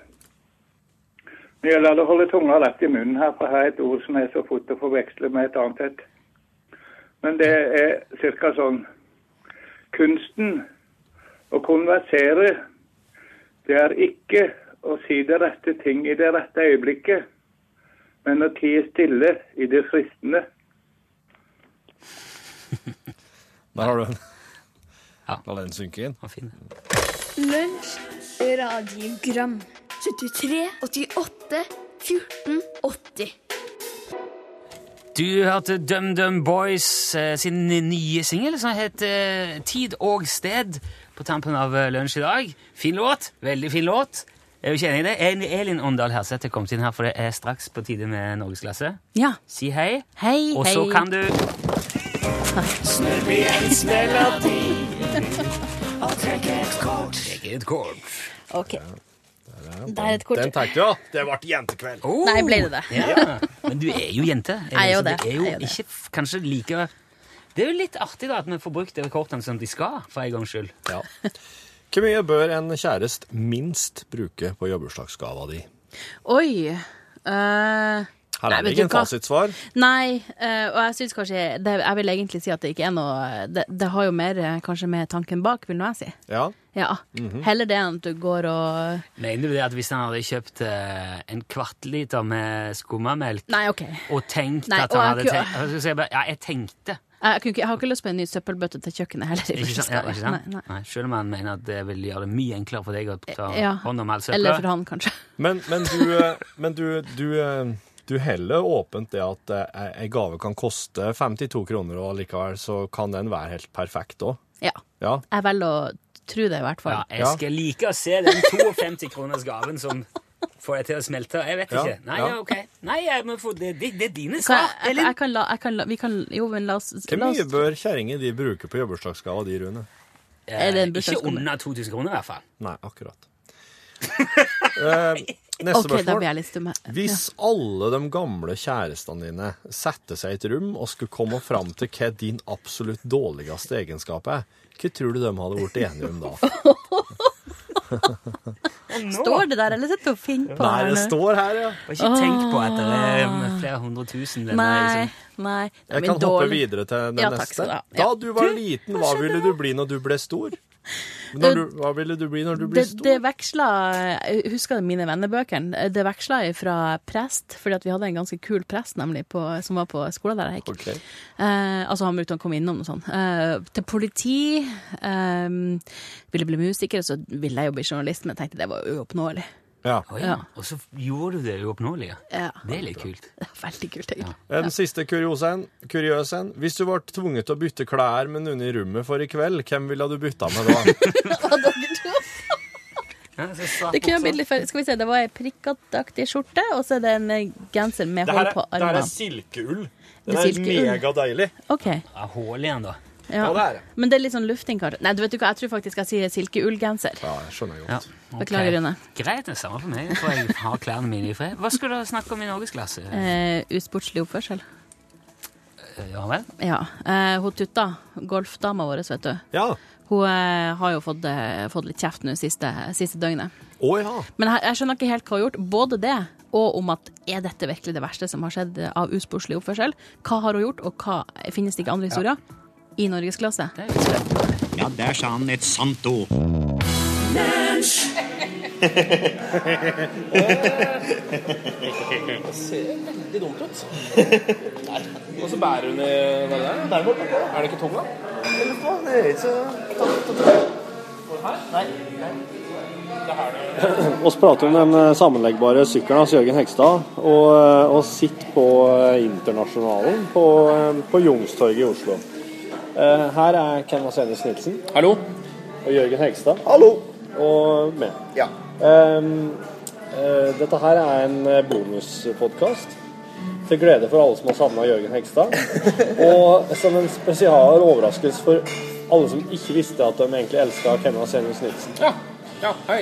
Det gjelder å holde tunga rett i munnen her, for her er et ord som er så fort å forveksle med et annet et. Men det er ca. sånn Kunsten å konversere det er ikke å si det rette ting i det rette øyeblikket, men å tie stille i det fristende. Der har du den. Ja. La den synke inn. Fin. Lunsj, radiogram 73, 88, 14, 80 Du hørte DumDum Boys eh, sin nye singel som heter Tid og sted på tampen av eh, lunsj i dag. Fin låt. Veldig fin låt. Er du ikke enig i det? Elin Åndal Herseth er kommet inn her, for det er straks på tide med Norgesklasse. Ja. Si hei, Hei, og så kan du Trekke et kort. Ok. Det er et kort. Den tenkte jeg, ja. Det ble jentekveld. Oh, Nei, ble det det? Ja. Men du er jo jente. Jeg er jo så det. er jo er jo ikke kanskje like Det er jo litt artig da at vi får brukt de kortene som de skal, for en gangs skyld. Ja. Hvor mye bør en kjæreste minst bruke på jobbursdagsgava di? Oi. eh, Her er det ikke en fasitsvar. nei, eh, og jeg syns kanskje det, Jeg vil egentlig si at det ikke er noe Det, det har jo mer eh, kanskje med tanken bak, vil nå jeg si. Ja. Ja. Mhm. Heller det enn at du går og Mener du det at hvis han hadde kjøpt eh, en kvart liter med skummamelk Nei, OK. og tenkt Nei, at han hadde tenkt jeg bare, Ja, jeg tenkte. Jeg, ikke, jeg har ikke lyst på en ny søppelbøtte til kjøkkenet heller. Ikke sant? Ja, ikke sant? Nei, nei. Nei, selv om han mener at det vil gjøre det mye enklere for deg å ta Ja. hånd om all Eller for han, kanskje. Men, men, du, men du, du, du heller åpent det at eh, ei gave kan koste 52 kroner, og likevel så kan den være helt perfekt òg. Ja. Ja. Jeg velger å tro det, i hvert fall. Ja, jeg skal like å se den 52 kroners gaven som får deg til å smelte. Jeg vet Ja, ikke. Nei, ja. ok. Nei, jeg må få, det, det, det er dine svar. jeg, jeg, jeg kan la, jeg kan la Vi kan Jo, men la oss Hvor mye bør kjerringer de bruke på jobbursdagsgava de, Rune? er det en Eh, Ikke under 2000 kroner, i hvert fall. Nei, akkurat. Eh, neste OK, da spørsmål. blir jeg litt stum her. Hvis alle de gamle kjærestene dine setter seg i et rom og skulle komme fram til hva din absolutt dårligste egenskap er, hva tror du de hadde blitt enige om da? Står det der, eller sitter du og finner på Nei, det står her, ja. Ikke tenk på at det er flere hundre tusen venner. Nei, Liksom. nei. Jeg kan hoppe videre til den Ja, takk neste. skal du ha. Da du var liten, hva ville du bli når du ble stor? Men du, hva ville du bli når du blir stor? det veksla Jeg husker mine vennebøkene. Det veksla fra prest, fordi vi hadde en ganske kul prest nemlig på, som var på skolen der jeg gikk. Okay. Eh, altså Han brukte å komme innom og sånn. Eh, til politi. Eh, ville bli musiker, så ville jeg jo bli journalist, men jeg tenkte det var uoppnåelig. Ja. Oh, ja. Og så gjorde du det uoppnåelige. Ja. Det er litt kult. Det er veldig kult, egentlig. En siste kuriosen. Kuriøsen. Hvis du ble tvunget til å bytte klær med noen i rommet for i kveld, hvem ville du bytta med da? Ja, så sa- Det kunne jeg blitt litt for, Skal vi se, det var ei prikketaktig skjorte, og så er det en eh, genser med hull på armene. Det her er silkeull. Det er er megadeilig. Det Ja, Hull igjen, da. Ja. det er det. Men det er litt sånn lufting, kanskje. Nei, du vet du hva, jeg tror faktisk jeg sier silkeullgenser. Ja, jeg skjønner Ja. godt. ok. Beklager, Rune. Greit, det er samme for meg. Jeg tror jeg har klærne mine i fred. Hva skal du snakke om i norgesklasse? Eh, usportslig oppførsel. Ja vel? Ja. Eh, hun Tutta, golfdama vår, vet du. Ja. Hun eh, har jo fått, eh, fått litt kjeft nå siste, siste døgnet. Å ja. Men jeg, jeg skjønner ikke helt hva hun har gjort. Både det, og om at er dette virkelig det verste som har skjedd av usportslig oppførsel? Hva har hun gjort, og hva finnes det ikke andre historier? I norgesklasse. Ja, der sa han et sant ord. Det ser veldig dumt ut. Og så bærer hun i hva er det der? Borte. Er det ikke tung, da? Det er ikke Vi prater om den eh, sammenleggbare sykkelen hos Jørgen Hegstad, og, eh, og sitter på eh, Internasjonalen på, på Youngstorget i Oslo. Eh, Her er Ken Vasenius Nilsen Hallo? og Jørgen Hegstad Hallo! og meg. Ja. Um, eh, dette her er en bonuspodkast til glede for alle som har savna Jørgen Hegstad. Og som en spesial overraskelse for alle som ikke visste at de egentlig elska Ken Vasenius Nilsen. Ja. Ja, hei.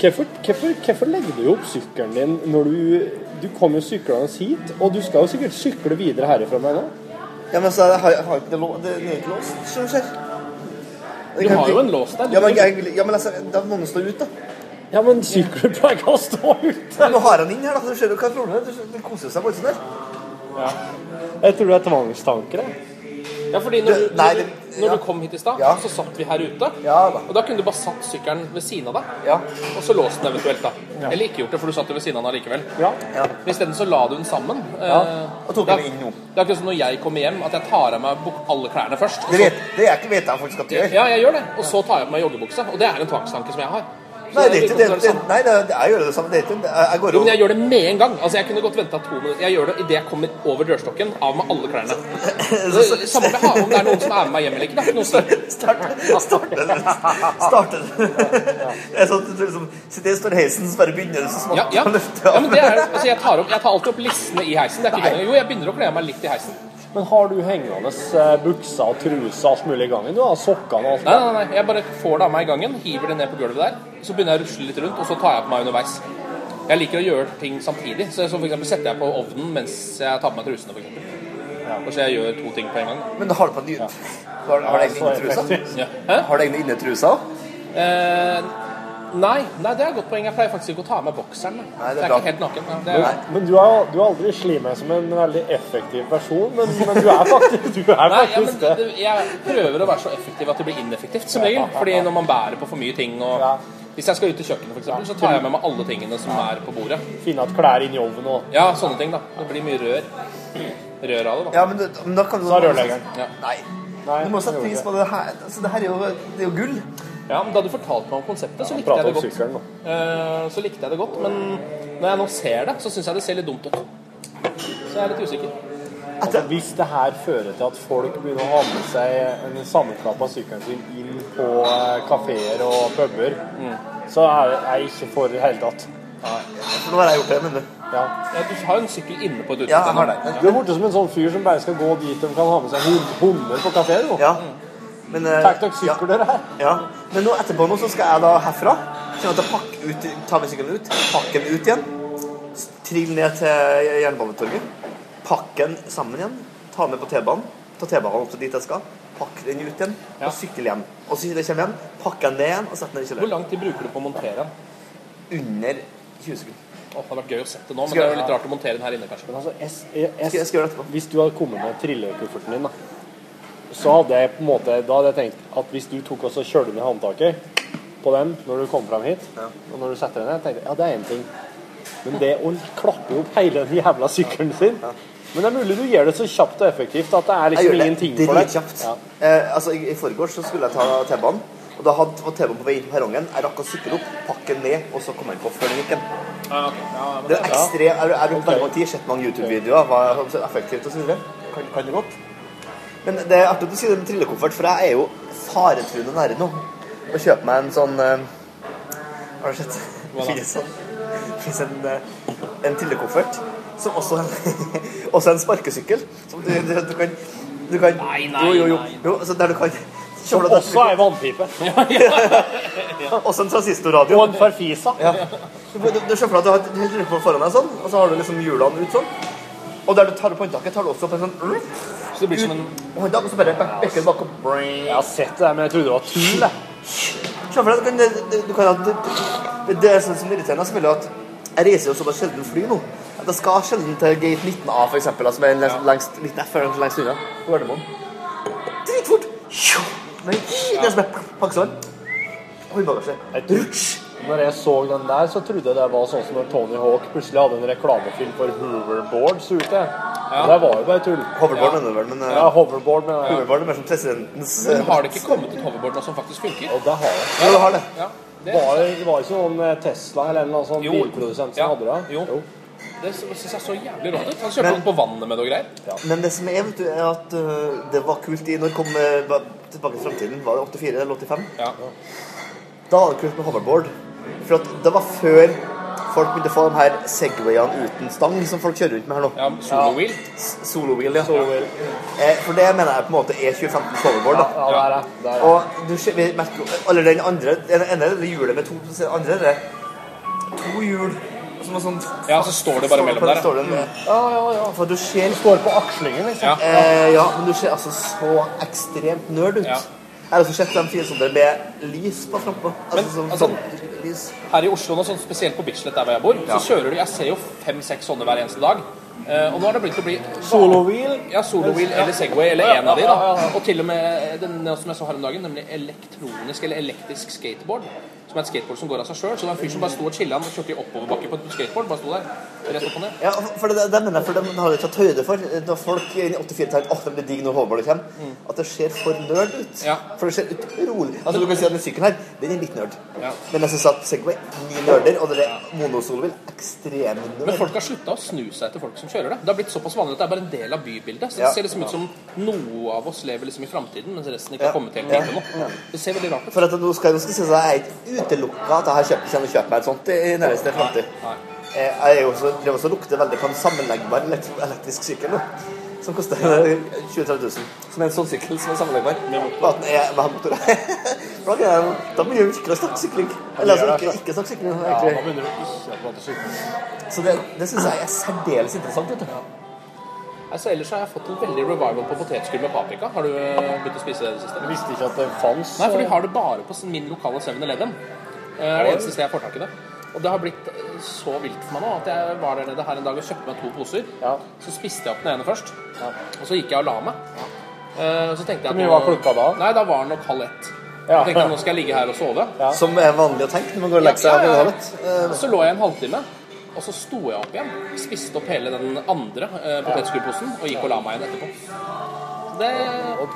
Hvorfor, hvorfor, hvorfor legger du opp sykkelen din når du Du kom jo syklende hit, og du skal jo sikkert sykle videre herifra med nå? Ja, men så jeg har, har ikke det, lå- det, det er ikke låst, skjønner du. Du har jo en lås der. Ja, men, jeg, ja, men altså, da må den stå ut, da. Ja, men sykler pleier å stå ute. Nå har han inn her, da. så Du ser du hva er problemet. Du- Den koser seg voldsomt sånn der. Jeg tror det er tvangstanker. jeg. Ja, fordi når, Det- du, nei, det- du, når ja. du kom hit i stad, Ja. så satt vi her ute. Ja da. Og da kunne du bare satt sykkelen ved siden av deg, Ja. og så låst den eventuelt, da. Eller ikke gjort det, for du satt jo ved siden av den allikevel. Ja. ja. Men isteden så la du den sammen. Ja, Eh, og tok den inn nå. Det er akkurat som når jeg kommer hjem, at jeg tar av meg alle klærne først. og Det vet, det er ikke, vet jeg faktisk at du gjør. Ja, jeg gjør det. Og så tar jeg på meg joggebukse. Og det er en tvangstanke som jeg har. Nei, det er det. det det nei, det, det, jeg gjør det samme. Det er jeg, går Jo, men jeg gjør det med en gang. Altså, Jeg kunne godt venta to minutter. Jeg gjør det idet jeg kommer over dørstokken. Av med alle klærne. Så, samme om det er noen som er med meg hjem eller ikke. da. Ikke noe å si. Starte Det er sånn at liksom i står heisen, så bare begynner du så smått Ja, men det er, altså, jeg, tar opp, jeg tar alltid opp listene i heisen. Det er ikke kødd. Jo, jeg begynner å kle meg litt i heisen. Men har du hengende eh, bukser og truser og alt mulig i gangen? Du har sokkene og alt Nei, nei, nei, Jeg bare får det av meg i gangen, hiver det ned på gulvet der. Så begynner jeg å rusle litt rundt, og så tar jeg på meg underveis. Jeg liker å gjøre ting samtidig. Så så eksempel setter jeg på ovnen mens jeg tar på meg trusene. For eksempel. Og så jeg gjør to ting på en gang. Men da har du på ny Har, har du egne innetruser? Ja. Har du egne innetruser? Eh, nei, nei, det er et godt poeng. Jeg pleier faktisk ikke å ta av meg bokseren. Nei, det er er ikke helt naken. Men, det er, Men du har, du har aldri slitt meg som en veldig effektiv person, men, men du er faktisk, du er Nei, ja, men faktisk det. det- jeg prøver å være så effektiv at det blir ineffektivt, som regel. Fordi når man bærer på for mye ting og Ja. Hvis jeg skal ut til kjøkkenet, for eksempel, så tar jeg med meg alle tingene som er på bordet. Finne at klær inn i ovnen og Ja, sånne ting, da. Det blir mye rør. Rør av det, da. Ja, men, men da kan du Sa rørleggeren. Ja. Nei. Nei, Du må sette pris på det her. Altså, det her er jo, det er jo gull. Ja, men Da du fortalte meg om konseptet, så likte jeg det godt. sykkelen. Eh, Så likte jeg det godt, Men når jeg nå ser det, så syns jeg det ser litt dumt ut. Så jeg er litt usikker. Altså, hvis det her fører til at folk begynner å ha med seg en sammenklappa sykkelen sin inn på eh, kafeer og puber, så er jeg ikke for i det hele tatt. Nei. nå har jeg gjort det, men du. Ja. Ja, du har jo en sykkel inne på et utested. Ja, jeg har det. Du er borte som en sånn fyr som bare skal gå dit de kan ha med seg hund- hunder på kafé. Ja. Mm. Men, eh, Takk dere ja, sykler her? ja. Men nå etterpå nå så skal jeg da herfra kommer jeg til å pakke ut, ta med sykkelen ut, pakke den ut igjen, trille ned til Jernbanetorget, pakke den sammen igjen, ta den med på T-banen, ta T-banen opp til dit jeg skal, pakke den ut igjen, Ja. og sykle hjem. Og så kommer jeg hjem, pakke den ned igjen og sette den i Hvor lang tid bruker du på å montere den? Under 20 sekunder. Oh, det hadde vært gøy å sette det nå, men det er jo litt rart å montere den her inne, kanskje. Men altså, jeg, jeg, jeg skal gjøre det etterpå. hvis du hadde kommet med trillekufferten din, da, så hadde jeg på en måte Da hadde jeg tenkt at hvis du tok og så kjørte ned håndtaket på dem når du kom fram hit, og når du setter den ned, tenkte jeg ja, det er én ting. Men det å klappe opp hele den jævla sykkelen sin Men det er mulig du gjør det så kjapt og effektivt at det er Jeg liksom det ingenting for deg. dritkjapt. Ja. Eh, altså, I, i forgårs så skulle jeg ta T-banen. Og da hadde T-banen på vei inn på perrongen. Jeg rakk å sykle opp, pakke den ned, og så komme inn på før den gikk igjen. Det er ekstremt Jeg har brukt veldig mange tid, sett mange YouTube-videoer, hva er så effektivt og så videre. Kan, kan det godt. Men det er artig at du sier det med trillekoffert, for jeg er jo faretruende nære nå. Å kjøpe meg en sånn uh, Har du sett? Det finnes sånn finnes en, uh, en trillekoffert som også en, også en sparkesykkel. Som du, du, du kan du kan, Nei, nei, jo, jo, jo. nei. jo altså der du kan Som også er vannpipe. Også en transistorradio. Og en farfisa. Ja. Du, du, du ser for deg at du har et helt foran deg sånn, og så har du liksom hjulene ut sånn. Og der du tar opp håndtaket, tar du også opp en sånn Så det blir som en håndtak, og så bare bekker bak og Jeg har sett det, men jeg trodde det var tull. Se for deg, du kan, du, du kan ha det, er sånn som irriterende, selvfølgelig at jeg reiser jo såpass sjelden fly nå. At jeg skal sjelden til gate 19A, for eksempel, altså, som er lengst, lengst, litt F er lengst unna på Gardermoen. Dritfort! Men det er som er pakkeslag. Håndbagasje. Rutsj! Når jeg så den der, så trodde jeg det var sånn som når Tony Hawk plutselig hadde en reklamefilm for hoverboards ute. Ja. Det var jo bare tull. Hoverboard mener du vel, men eh, Ja, hoverboard, men Hoverboard er mer som presidentens eh, Men har det ikke kommet et hoverboard nå som faktisk funker? Og det har det. Ja, det har det. Ja, det, Var var ikke noen eh, Tesla eller noen sånn Jo. bilprodusent som Ja. hadde det? Jo. det syns jeg så jævlig rått ut. Han kjørte den på vannet med det og greier. Men det som er, vet du, er at uh, det var kult i Når kom uh, Tilbake til fremtiden? Var det 84 eller 85? Ja. Da var det kult med hoverboard. For at det var før folk begynte å få de her Segwayene uten stang som folk kjører rundt med her nå. Ja, solowheel. Solo wheel, ja. Eh, for det mener jeg på en måte er 2015 hoverboard. da. Ja, det er det. det, er det. Og du ser, vi merker jo Eller den andre Den ene er det hjulet med to Den andre eller det to hjul som er sånn Ja, så står det bare mellom der, ja. Står det ja, ja, ja. For du ser Står på akslingen, liksom. Ja. Eh, ja, men du ser altså så ekstremt nerd ut. Ja. Jeg har også sett dem fire sånne med lys på frampå. Altså, Men, sånn, altså- sånn. Her i Oslo, nå, sånn spesielt på Bislett der hvor jeg bor, Ja. så kjører du Jeg ser jo fem-seks sånne hver eneste dag. Uh, og nå har det begynt å bli Solowheel. Ja, Solowheel eller Segway, eller Ja, en av de. da. Og til og med den som jeg så her om dagen, nemlig elektronisk eller elektrisk skateboard. Som er et skateboard som går av seg sjøl. Så det var en fyr som bare sto og chilla. og kjørte i oppoverbakke på et skateboard. Bare sto der. Rett opp og ned. Ja, for det, det mener jeg, for det har jo tatt høyde for Når folk i 84 tenker at det blir digg når hoverboardet kommer, at det ser for nerd ut. Ja. For det ser utrolig Altså Du kan si at den sykkelen her, den er litt nerd. Ja. Men jeg syns at Segway ni nerder, og det er monosolvil ekstrem Men folk har slutta å snu seg etter folk som kjører det. Det har blitt såpass vanlig at det er bare en del av bybildet. Så det Ja. ser liksom ut som noe av oss lever liksom i framtiden, mens resten ikke har kommet helt Ja. dit ennå. Det ser veldig rart ut. For at nå skal, nå skal jeg si at jeg er ikke utelukka at jeg har kjøpt, kommer til å kjøpe meg et sånt i nærmeste framtid. Eh, Jeg er driver også og lukter veldig på en sammenleggbar elektrisk sykkel nå. Som koster 20 000-30 000. Som er en sånn sykkel som er sammenleggbar. Bare at den er med motor. Da, begynner vi virkelig å snakke sykling. Eller altså ikke, ikke snakk sykling. Ja, egentlig. da begynner vi ikke å prate sykling. Så det, det syns jeg er særdeles interessant. Vet du. Altså, ellers har jeg fått en veldig revival på potetskull med paprika. Har du eh, begynt å spise det i det siste? Jeg visste ikke at det fantes. Nei, for de har det bare på min lokale 7-Eleven. Det er det eneste stedet jeg får tak i det. Og det har blitt eh, så vilt for meg nå at jeg var der nede her en dag og kjøpte meg to poser. Ja. Så spiste jeg opp den ene først, og så gikk jeg og la meg. Ja. Og så tenkte jeg at Hvor mye var klokka da? Nei, da var den nok halv ett. Ja. Jeg tenkte at nå skal jeg ligge her og sove. Som er vanlig å tenke når man går og legger seg. Ja, ja, ja. Eh, så lå jeg en halvtime, og så sto jeg opp igjen. Spiste opp hele den andre eh, potetskullposen og gikk og la meg igjen etterpå. Det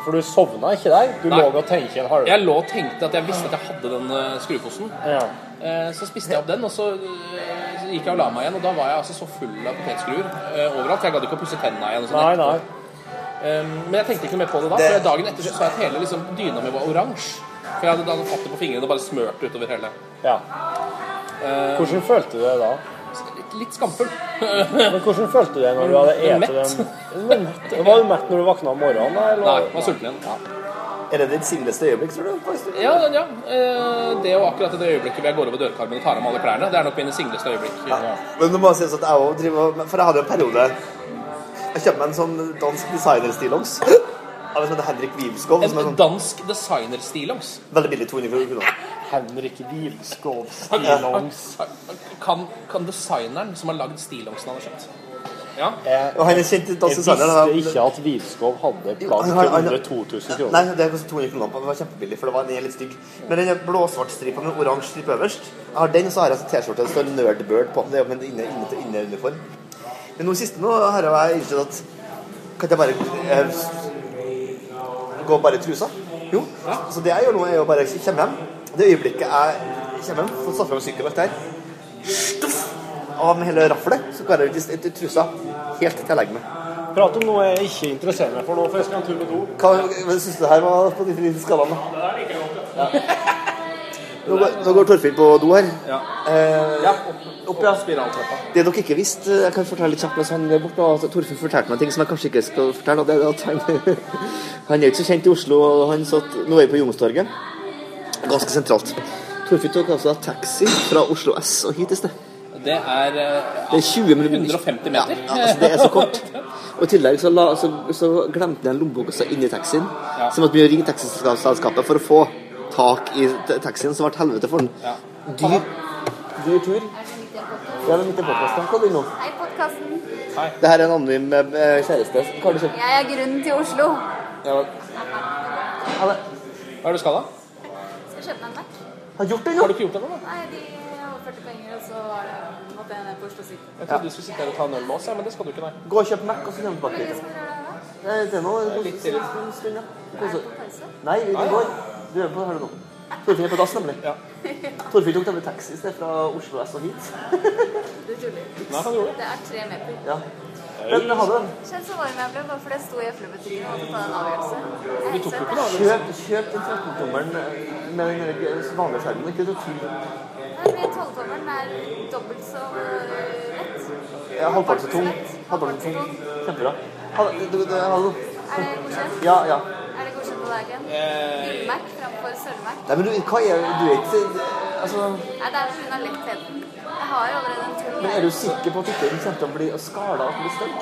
For du sovna ikke der? Du Nei. lå og tenkte en halv... Jeg lå og tenkte at jeg visste at jeg hadde den eh, skruposen. Ja. Eh, Så spiste jeg opp den, og så eh, gikk jeg og la meg igjen. Og da var jeg altså så full av potetskruer overalt. Jeg gadd ikke å pusse tennene igjen. Sånn Nei, nei. Men jeg tenkte ikke mer på det da. For dagen etter så så jeg at hele liksom, dyna mi var oransje. For jeg hadde da fått det på fingrene og bare smørt utover hele. Ja. Hvordan følte du det da? Litt, litt skamfull. Men hvordan følte du deg når du hadde spist den? Var du mett når du våkna om morgenen? Eller? Nei, var sulten igjen. Er det ditt singleste øyeblikk, tror du? faktisk? Ja, ja. eh, Det og akkurat det øyeblikket hvor jeg går over dørkarmen og tar av meg alle klærne, det er nok mine singleste øyeblikk. Men du må si at jeg også driver For jeg hadde en periode Jeg kjøpte meg en sånn dansk designer-stillongs av en som heter Henrik Wilskov. En sånn dansk designer-stillongs. veldig billig, 200 kroner. Henrik Wilskov stillongs. Kan, kan designeren som har lagd stillongsen han har kjøpt? Ja. Og han er kjent Jeg dansk designer. visste ikke at Wilskov hadde plagg til under 2000 kroner. Nei, det kostet 200 kroner. på. Det var kjempebillig, for det var en litt stygg. Men den blå-svart stripa med oransje stripe øverst. Jeg har den, og så har jeg T-skjorte det står Nerdbird på. Det er jo inne, inne, inne, uniform. Men nå siste nå har jeg innsett at Kan jeg bare eh, gå bare i trusa? Jo. Så det jeg gjør nå, er å bare komme hjem. Det øyeblikket jeg kommer hjem, får satt fram sykkelen og alt det her, stuff, av med hele raflet, så går jeg ut i- i trusa helt til jeg legger meg. Prat om noe jeg ikke interesserer meg for nå, for jeg skal en tur med do. Hva syns du det her var på de fire skalaene? Nå går, nå går Torfinn på do her. Ja. Eh, Ja, opp, opp ja. spiraltrappa. Det dere ikke visste, jeg kan fortelle litt kjapt mens han er borte, Altså, Torfinn fortalte meg ting som jeg kanskje ikke skal fortelle. det er at Han, han er ikke så kjent i Oslo, og han satt, nå er vi på Youngstorget. Ganske sentralt. Torfinn tok altså taxi fra Oslo S og hit i sted. Det er eh, Det er 20 minutter. 150 meter. Ja, altså det er så kort. Og i tillegg så, la, så, så glemte han en lommebok inni taxien. Ja. Så måtte vi ringe taxiselskapet for å få tak i ta- taxien, så ble det helvete for den. Dyr, dyr tur. Ja, det er midt i podkasten. Hva vil du nå? Hei, podkasten. Det her er en anonym eh, kjæreste. Hva har du kjøpt? Jeg er grunnen til Oslo. Ja, Hva er det du skal, da? Skal kjøpe meg en Mac. Har gjort det, Har du ikke gjort det ennå? Nei, de overførte penger, og så var det, måtte jeg ned på Oslo City. Jeg trodde du skulle sitte her og ta en øl med oss, ja, men det skal du ikke, nei. Gå og kjøp Mac, og så kommer vi Hvor lenge tilbake. skal vi gjøre det? Eh, Det er nå Litt til. en stund, ja. Er det på pause? Nei, det går. Du er på her nå. Torfinn er på dass, nemlig. Torfinn tok nemlig taxi i sted fra Oslo S og hit. Du tuller. Nei, han gjorde det. Det er tre meter. Ja. Men ha det. Kjenn så varm jeg ble bare fordi jeg sto i eplebutikken og måtte ta en avgjørelse. Kjøp, kjøp den 13-tommeren med den vanlige skjermen. Ikke så tull. Nei, men 12-tommeren er dobbelt så øh, lett. Ja, Halvparten så tung. Halvparten så tung. Kjempebra. Ha det. Er det godkjent? Ja, ja. Det godkjent på? Eh. Gull-Mac framfor sølv-Mac? Nei, men du, hva er Du er ikke Altså Nei, det er pga. lettheten. Jeg har jo allerede en tung Men er du sikker på at ikke den kommer til å bli skala og bli stygg?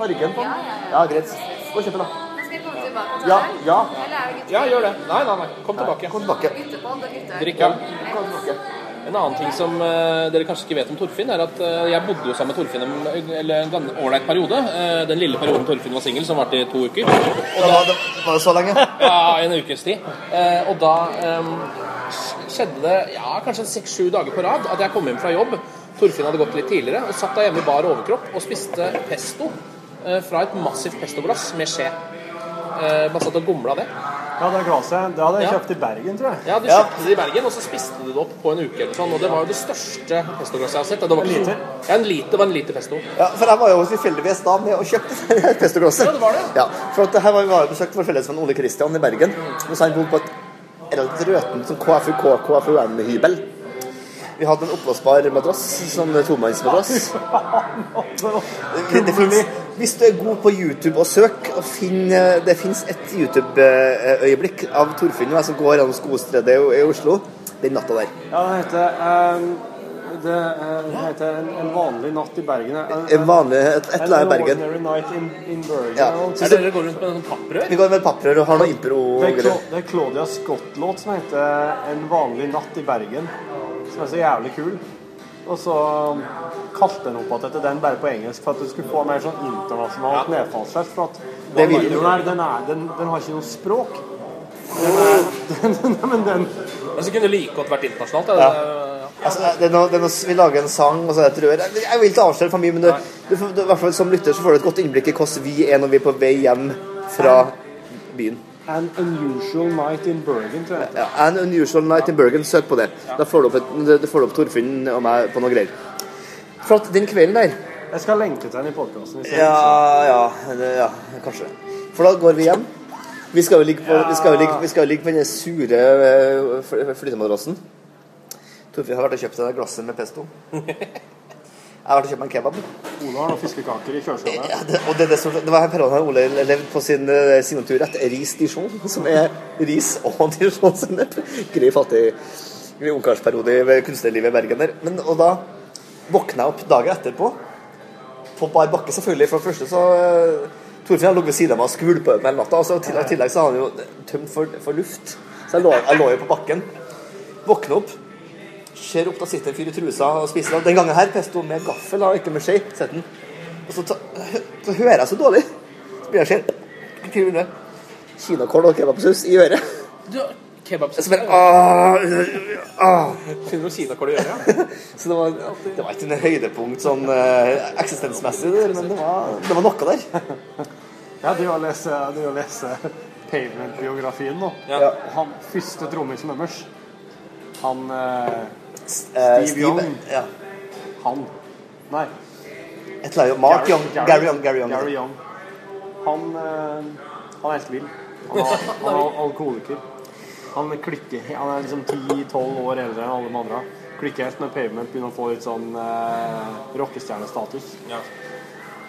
Fargen på den? Ja, ja, ja. Ja, greit. Gå og kjøp den, da. Men skal jeg komme tilbake til Ja, ja. Eller er det? Ja, gjør det. Nei, nei, nei. Kom tilbake. Kom tilbake. Guttepod og gutteøl? Drikk øl. En annen ting som eh, dere kanskje ikke vet om Torfinn, er at eh, jeg bodde jo sammen med Torfinn en, eller en ålreit periode. Eh, den lille perioden Torfinn var singel, som varte i to uker. Og da, det, var det så lenge? ja, en ukes tid. Og da um, skjedde det ja, kanskje seks-sju dager på rad at jeg kom hjem fra jobb. Torfinn hadde gått litt tidligere og satt da hjemme i bar overkropp og spiste pesto fra et massivt pestoglass med skje. Eh, bare satt og gomla det. Ja, det glasset det hadde jeg Ja. kjøpt i Bergen, tror jeg. Ja, du kjøpte det i Bergen, og så spiste du det opp på en uke eller sånn. Og det var jo det største pestoglasset jeg har sett. Det var En liter? Ja, en liter. Var en liter pesto. Ja, for jeg var jo tilfeldigvis da med og kjøpte det pestoglasset. Ja, det var det. Ja, for at her var jo besøkt vår fellesvenn Ole Kristian i Bergen. Og så han bodde på et relativt røtent sånn KFUK, KFUM-hybel. Vi hadde en oppblåsbar madrass, sånn tomannsmadrass. Finnes, hvis du er god på YouTube og søk, og finn, det fins et YouTube-øyeblikk av Torfinn og jeg som går gjennom Skostredet i i Oslo den natta der. Ja, det heter um, det, eh, det heter en, en vanlig natt i Bergen. En, En vanlig et, et eller annet i Bergen. An ordinary night in, in Bergen. Ja. Så Dere går rundt med noen papprør? Vi går med papprør og har noe Det er. Det er Claudia Scott-låt som heter 'En vanlig natt i Bergen', som er så jævlig kul. Og så kalte den opp etter den bare på engelsk for at du skulle få mer sånn internasjonalt nedfallsfelt. For at Det vil- videoen her, den, er, den, den har ikke noe språk. Den er, den, den, men den Men så kunne det like godt vært internasjonalt. Ja. Ja. Det- Altså, det er noe, det er noe, vi lager en sang, og så er det et rør. Jeg, jeg vil ikke avsløre for mye, men du, du, du, du, hvert fall som lytter så får du et godt innblikk i hvordan vi er når vi er på vei hjem fra byen. An unusual night in Bergen, tror jeg. Ja, An Unusual Night in Bergen, søk på det. Da får du opp, et, du får opp Torfinn og meg på noe greier. Flott. den kvelden der Jeg skal lenke til den i podkasten. Ja, ja, ja, kanskje. For da går vi hjem. Vi skal jo ligge på, vi skal jo ligge, vi skal jo ligge på den sure eh, flytemadrassen. Torfinn har vært og kjøpt seg glasset med pesto. Jeg har vært og kjøpt meg en kebab. Ole har noen fiskekaker i kjøleskapet. Ja, det, og det, det, som, det var en periode Ole levde på sin uh, signaturrett ris dijon, som er ris og dijonsennep. Grei fattig ungkarsperiode i kunstnerlivet i Bergen der. Men, og da våkna jeg opp dagen etterpå, på bar bakke selvfølgelig. For det første så uh, Torfinn har ligget ved siden av meg og skvulpa ut hele natta. Og så i tillegg, tillegg så har han jo tømt for, for luft. Så jeg lå, jeg lå jo på bakken. Våkner opp. Ser opp, da sitter en fyr i trusa og spiser. Den gangen her pesto med gaffel, og ikke med skje. Og så, ta, så hører jeg så dårlig. Så blir jeg med kinakål og kebabsaus i øret. Du, kebab Så bare ah, ah. Finner du kinakål i øret, ja? Så det var, det var ikke en høydepunkt sånn eh, eksistensmessig, der, men det var, det var noe der. Ja, det har å lese, det å lese Pavement-biografien nå. Ja. Han første trommisen deres, han Eh, Steve Steve, Young, Ja. han Nei. Et eller annet. Mark Young. Gary Young. Gary Young. Gary Young. Han, eh, han er helt vill. Han, er- han er alkoholiker. Han klikker Han er liksom 10-12 år eldre enn alle de andre. Klikker helt når Pavement begynner å få litt sånn eh, rockestjernestatus.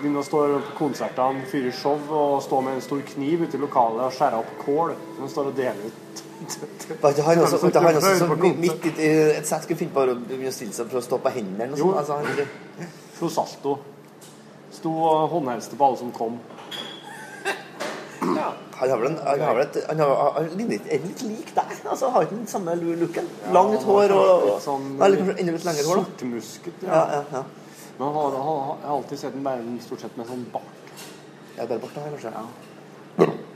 Begynner å stå på konsertene, fyre show og stå med en stor kniv ute i lokalet og skjære opp kål. Som han står og deler ut. Var ikke han også, ikke han også så midt i et sett skulle finne på å begynne å stille seg for å stå på hendene eller Jo. noe sånt? Altså, han, Slo salto. Sto og håndhilste på alle som kom. han har vel en, han har vel et, han har, han ligner ikke- er litt lik deg. Altså, har ikke den samme looken. Langt hår og, og sånn enda litt lengre hår. da. Sortmusket, Ja, ja, ja. Men han har, han, har- jeg har alltid sett den bare stort sett med sånn bart. Ja, bare bart, da, kanskje.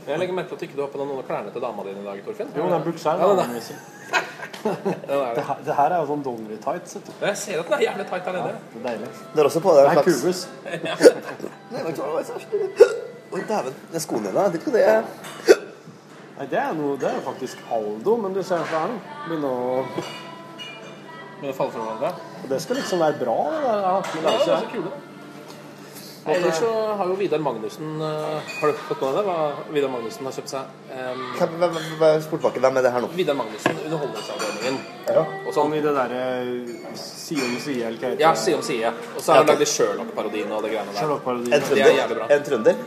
Jeg legger merke til at ikke du har på deg noen av klærne til dama di i dag, Torfinn. Jo, den buksa her. Ja, den er- er Det, det. her- det her er jo sånn Donnery tights. vet du. Jeg ser at den er jævlig tight her nede. Det er deilig. Det er også på deg en er slags det Oi, dæven. Det er skoene dine. Jeg vet ikke hva det er. Nei, det er, noe, det er jo faktisk Aldo, men du ser hva det er nå. Begynner å Begynner å falle fra hverandre. Og det skal liksom være bra, det der. Det men det Ja, er det det, er så kule. Ellers så har jo Vidar Magnussen eh, Har du fått med deg hva Vidar Magnussen har kjøpt seg? Um, Sportbakke, hvem er det her nå? Vidar Magnussen, Underholdningsavdelingen. Ja. Og sånn sånn i det derre side om side, eller hva heter Ja, det? side om side. Og så har han lagd Sherlock-parodien og det greiene der. Sherlock-parodien. En er trønder? En trønder?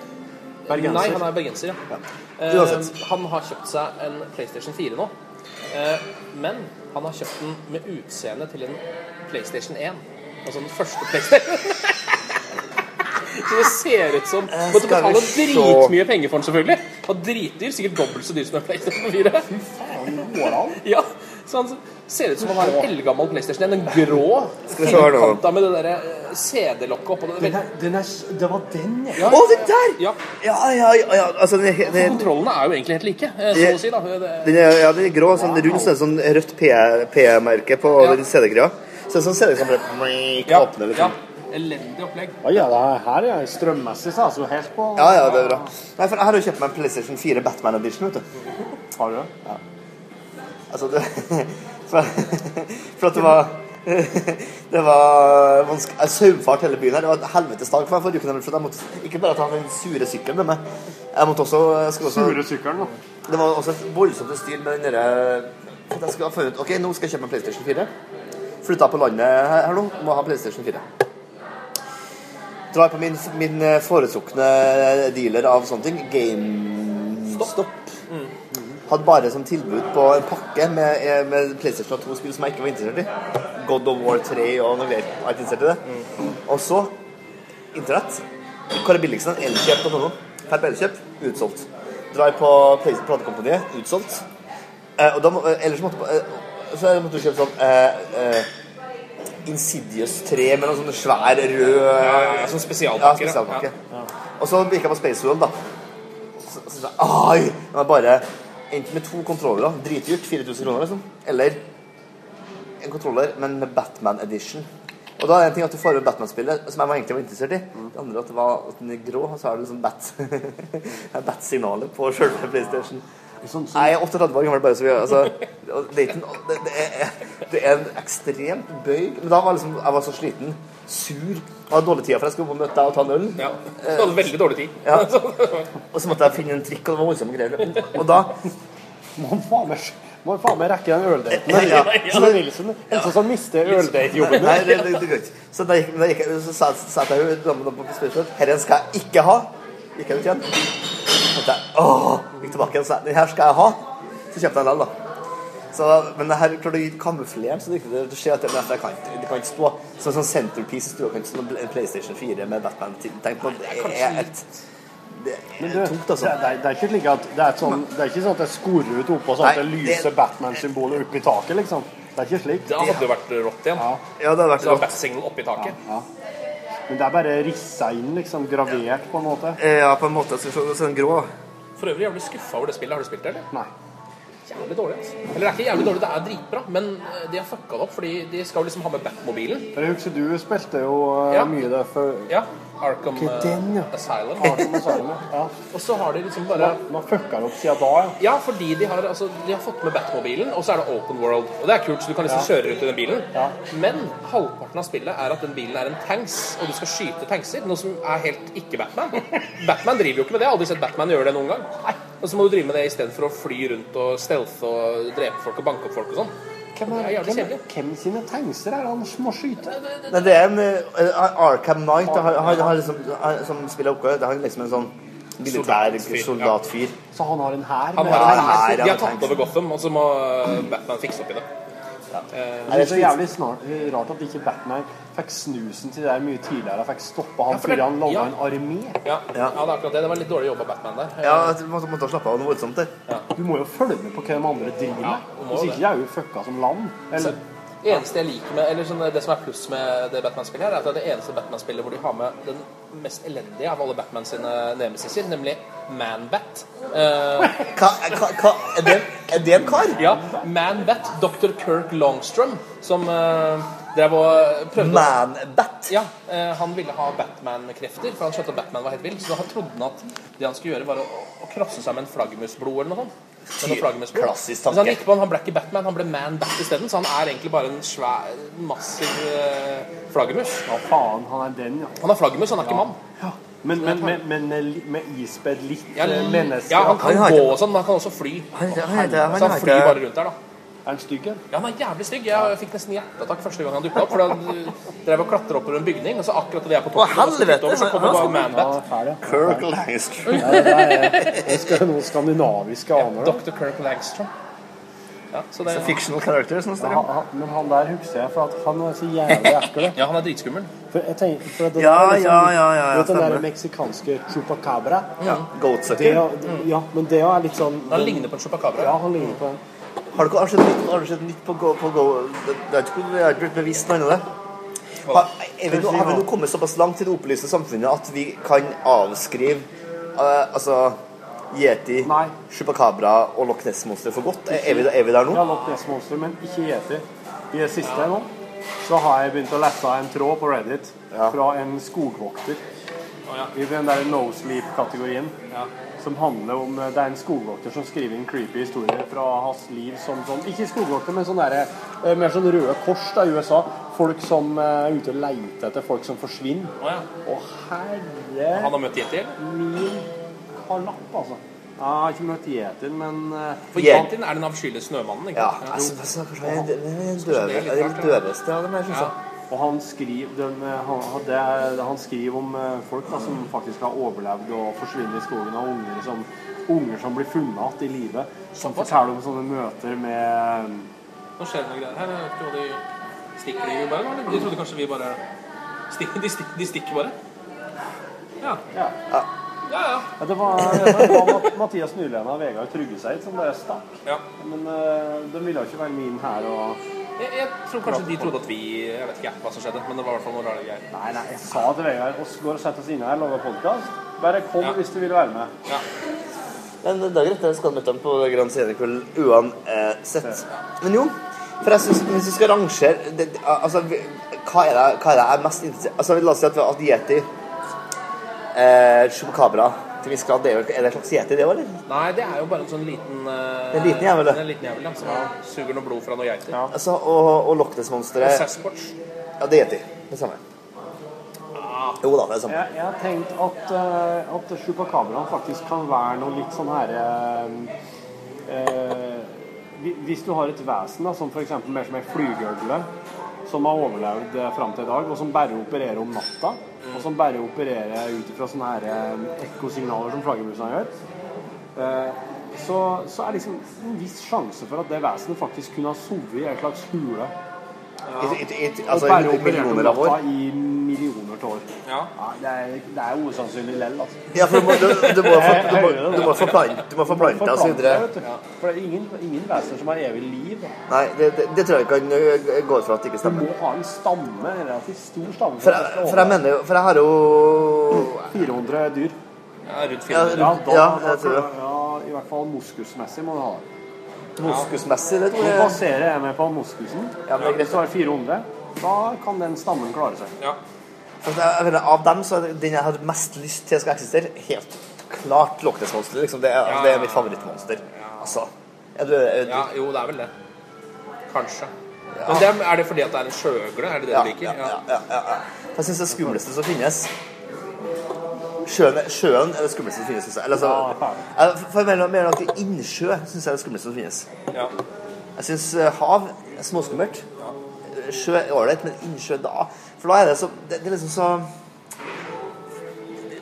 Bergenser. Nei, han er bergenser, ja. Eh, Uansett. han har kjøpt seg en PlayStation 4 nå. Eh, men han har kjøpt den med utseende til en PlayStation 1. Altså den første PlayStation. Så det ser ut som Eh, Måtte betale dritmye penger for den, selvfølgelig. Og dritdyr. Sikkert dobbelt så dyr som en PlayStation 4. Faen, går det an? Ja, så han ser ut som han har en eldgammel PlayStation 1. En grå, firkanta med det derre eh, CD-lokket oppå. Den er, den er, det var den, ja. Ja. Å, den der! Ja. Ja, ja, ja. ja. Altså, den den, den Kontrollene er jo egentlig helt like, eh, så å si. da. Det, den er, ja, den er grå, sånn rund, sånn, sånn rødt P-merke på Ja. den CD-greia. Så det er sånn CD som bare ja, åpner, ja. Elendig opplegg. Ja, det her- er strømmessig, så altså helt på Ja, ja, det er bra. Nei, for jeg har jo kjøpt meg en PlayStation 4 Batman Edition, vet du. Har du det? Altså, det For, for at det var Det var vanskelig Jeg saumfart hele byen her. Det var et helvetes dag for meg forrige uke. For jeg måtte ikke bare ta den sure sykkelen med meg. Jeg måtte også, jeg skulle også Sure sykkelen, da. Det var også et voldsomt styr med den derre Jeg skulle ha funnet ut Ok, nå skal jeg kjøpe meg PlayStation 4. Flytta på landet her nå. Må ha PlayStation 4. Drar på min, min foretrukne dealer av sånne ting. GameStop. Hadde bare som tilbud på en pakke med, med PlayStation 2-spill som jeg ikke var interessert i. God of War 3 og noe greier. Jeg var ikke interessert i det. Og så Internett. Kåre Billigsen, elkjøp.no. Per Elkjøp, utsolgt. Drar på platekompaniet, utsolgt. Eh, og da må, eh, ellers måtte eh, Så måtte du kjøpe sånn eh, eh, Insidious 3 med noen sånne svær rød ja, ja, sånn spesialpakker, Ja, spesialpakke. Og så gikk jeg på Space World, da. Så, så, så, ai, det var bare Enten med to kontrollere, dritdyrt, 4000 kroner, liksom. Eller en kontroller, men med Batman Edition. Og da er det en ting at du får med Batman-spillet, som jeg var egentlig var interessert i. Det andre at, det var, at den er grå, og så er det liksom bat Bat-signalet på sjølve PlayStation. Jeg er 38 år gammel, bare så vi altså, det, er ikke, det, det, er, det er en ekstremt bøy Men da var liksom, jeg var så sliten, sur, jeg hadde dårlig tid for jeg skulle møte deg og ta en øl. Ja. Du hadde veldig dårlig tid. Ja. Og så måtte jeg finne en trikk, og det var voldsomme greier. Og da Må han faen meg, må faen meg rekke den øldaten. Ja, ja. Så Nilsen, en sånn som mister øldate-jobben. Nei, det, det, det går ikke. Så da gikk, da gikk jeg, så sa, sa jeg jo damen på spørsmålet. Herren skal jeg ikke ha. Gikk jeg ut igjen. Så tenkte jeg, åh, gikk tilbake igjen og sa den her skal jeg ha. Så kjøpte jeg den da. Så, men det her klarte å gi kamuflert, så det, det, det skjer at det, jeg kan, det kan ikke stå som sånn centerpiece i stua. Kan ikke stå en PlayStation 4 med Batman. Tenk på det er et Det er du, tungt, altså. det, det, er, det er ikke slik at det er, sånn, det er ikke sånn at det skorer ut oppå sånn at det lyser Batman-symbolet opp i taket, liksom. Det er ikke slik. Det hadde jo vært rått igjen. Ja, det hadde vært rått. Bat-signal oppi taket. Men det er bare rissa inn, liksom. Gravert, på en måte. Eh, Ja, på en måte. Så, så, så en grå. For øvrig, jævlig skuffa over det spillet. Har du spilt det, eller? Nei. Jævlig dårlig, altså. Eller det er ikke jævlig dårlig, det er dritbra. Men eh, de har fucka det opp, fordi de skal jo liksom ha med Batmobilen. Jeg husker du spilte jo eh, Ja. mye der før Ja. Arkham okay, den, ja. Asylum. Arkham Asylum, ja. Og så har de liksom bare De har fucka opp siden da, ja. Ja, fordi de har, altså, de har fått med Batmobilen, og så er det open world. Og det er kult, så du kan liksom Ja. kjøre rundt i den bilen. Men halvparten av spillet er at den bilen er en tanks, og du skal skyte tankser. Noe som er helt ikke Batman. Batman driver jo ikke med det. Jeg har aldri sett Batman gjøre det noen gang. Og så må du drive med det istedenfor å fly rundt og stealthe og drepe folk og banke opp folk og sånn. Hvem, er er, hvem, hvem sine tankser er det han må skyte? Nei, det er en eh, Arkham Knight. Han, han, han liksom, han, som spiller oppgave. Det er liksom en sånn militær Soldatfyr, ja. Så han har en hær? Han har en tanks? De har tatt over Gotham, og så må eh, Batman fikse opp i det. Eh, Det er så jævlig snart, rart at ikke Batman fikk snusen til det der mye tidligere. Fikk stoppa han Ja, før han lagde ja. en armé. Ja, ja. det er akkurat det. Det var litt dårlig jobb av Batman der. Ja, du måtte, måtte slappe av noe voldsomt der. Du må jo følge med på hva de andre driver med. Hvis det. ikke er jo fucka som land. Eller, Det eneste jeg liker med, eller sånn, det som er pluss med det Batman-spillet, her, er at det er det eneste Batman-spillet hvor de har med den mest elendige av alle Batman sine nemesiser, nemlig Man-Bat. Eh, Hva, hva, hva er, det, er det en kar? ja, Man-Bat. Dr. Kirk Longstrom, som uh, drev og prøvde Man-Bat? Ja, Uh, han ville ha Batman-krefter, for han skjønte at Batman var helt vill. Så han trodde han at det han skulle gjøre, var å, å krosse seg med en flaggermusblod eller noe sånt. Klassisk tanke. han gikk på, han ble ikke Batman, han ble Man-Bat isteden. Så han er egentlig bare en svær, massiv uh, flaggermus. ja, faen, han er den, ja. Han er flaggermus, han er ikke mann. Men, men, men, men eh, med ispedd litt Ja, eh, menneske ja, han kan Han gå og sånn, men han kan også fly. Han, han, heter- han, Så han flyr bare rundt der, da. Er han stygg? Ja, han er jævlig stygg. Jeg fikk nesten hjerteattakk første gang han dukka opp. For han drev og klatra oppover en bygning, og så akkurat da jeg er på toppen, Å, helvete! så kommer bare Manbat. Kirk Langstrom. Ja, det Kirk det er, det er, det er noen skandinaviske aner. Ja, Dr. Kirk Langstrom. Ja, så det, fictional character, sånn Ja, han, han, men han der husker jeg, for at han er så jævlig ekkel. ja, han er dritskummel. For jeg tenker, for det Ja, er liksom- ja, ja, ja, ja, Du den der meksikanske chupacabra? Ja, Goat Goatsucker. er- ja, men det er litt sånn Han ligner på en chupacabra. Ja, han ligner på en. Har du, har du nytt, har du sett nytt på Go? På Go? Det, det er ikke, jeg har ikke blitt bevisst noe annet det. Har, er vi nå, har vi nå kommet såpass langt i det opplyste samfunnet at vi kan avskrive uh, altså Yeti, Nei. Chupacabra og Loch Ness-monster for godt? Er, er, vi, er vi der nå? Ja, Loch Ness-monster, men ikke Yeti. I det siste nå så har jeg begynt å lese en tråd på Reddit Ja. fra en skogvokter i den der no sleep-kategorien. Som handler om Det er en skogvokter som skriver en creepy historie fra hans liv som sånn Ikke skogvokter, men sånn derre eh, Mer sånn Røde Kors da, i USA. Folk som eh, er ute og leter etter folk som forsvinner. Å, ja. Å, herre Han har møtt Yeti, eller? Min kalapp, altså. Jeg har ikke møtt Yetien, men eh, For Yeah. Yetien er den avskyelige snømannen, ikke Ja. sant? Altså, altså, kanskje han er den- den det er ja. døveste av dem jeg syns jeg. Og han skriver, den, eh, han, det, er- han skriver om eh, folk da, som faktisk har overlevd og forsvinner i skogen, og unger som, unger som blir funnet igjen i live. Som forteller om sånne møter med Nå skjer det noe greier her. Jeg tror de stikker de bare, eller? De trodde kanskje vi bare stikker, de, stikker, de stikker bare? Ja. Ja. Ja, ja. Ja, det var, det var Mathias Nylena og Vegard Tryggeseid som bare stakk. ja. Men eh, de ville jo ikke være min her og Jeg, jeg tror kanskje de trodde at vi Jeg vet ikke hva som skjedde, men det var i hvert fall noe rare greier. Nei, nei, jeg sa til Vegard oss går og setter oss inne her og lager podkast. Bare kom Ja. hvis du vil være med. Ja. Men det er greit, jeg skal møte dem på Grand Scenekveld uansett. Men jo, for jeg synes, hvis vi skal rangere det, Altså, hva er det, hva er det jeg er mest interessert Altså, La oss si at vi har hatt Yeti, eh, Chupacabra til viss grad. Det er, jo- er det en slags Yeti, det òg, eller? Nei, det er jo bare en sånn liten eh, En liten jævel. En liten jævel, ja, som suger noe blod fra noen geiter. Altså, og, og Loch Ness-monsteret Sasquatch. Ja, det er Yeti. Det samme. Jo da, det er samme. Jeg, jeg har tenkt at, uh, at Chupacabra faktisk kan være noe litt sånn her Hvis du har et vesen da, som f.eks. mer som ei flygeøgle, som har overlevd uh, fram til i dag, og som bare opererer om natta, og som bare opererer ut ifra sånne her eh, ekkosignaler som flaggermusene gjør, eh, så, så er det liksom en viss sjanse for at det vesenet faktisk kunne ha sovet i en slags hule. I- i- i- og altså, bare i operert millioner av år. natta i millioner av år. Ja. det, er, det er usannsynlig lell, altså. Ja, for du må, du, du må, du må, du må forplante du må forplante deg og så videre. For det er ingen, ingen vesener som har evig liv. Nei, det, det, det tror jeg kan ø, gå ut fra at det ikke stemmer. Du må ha en stamme, en relativt stor stamme. For jeg, for jeg mener jo For jeg har jo 400 dyr. Ja, rundt Ja, 400. rundt- da, ja, da, jeg tror det. ja, I hvert fall moskusmessig må du ha det. Moskusmessig, det tror Nå jeg baserer jeg meg på moskusen. Ja, men det er greit. Hvis du har 400, da kan den stammen klare seg. Ja. For jeg, jeg mener, Av dem så er den jeg har mest lyst til skal eksistere, helt klart Loch Liksom. Det, er, Ja, det er mitt ja. favorittmonster. Altså. Er du, er du, ja, jo, det er vel det. Kanskje. Men det er, er det fordi at det er en sjøøgle? Er det det Ja, du liker? ja, ja, ja, ja, ja. Jeg syns det skumleste som finnes Sjøen, sjøen er det skumleste som finnes. syns jeg. Eller, altså, jeg, for mer, mer nok innsjø syns jeg er det skumleste som finnes. Ja. Jeg syns hav er småskummelt. Sjø er ålreit, men innsjø da For da er det så Det, det er liksom så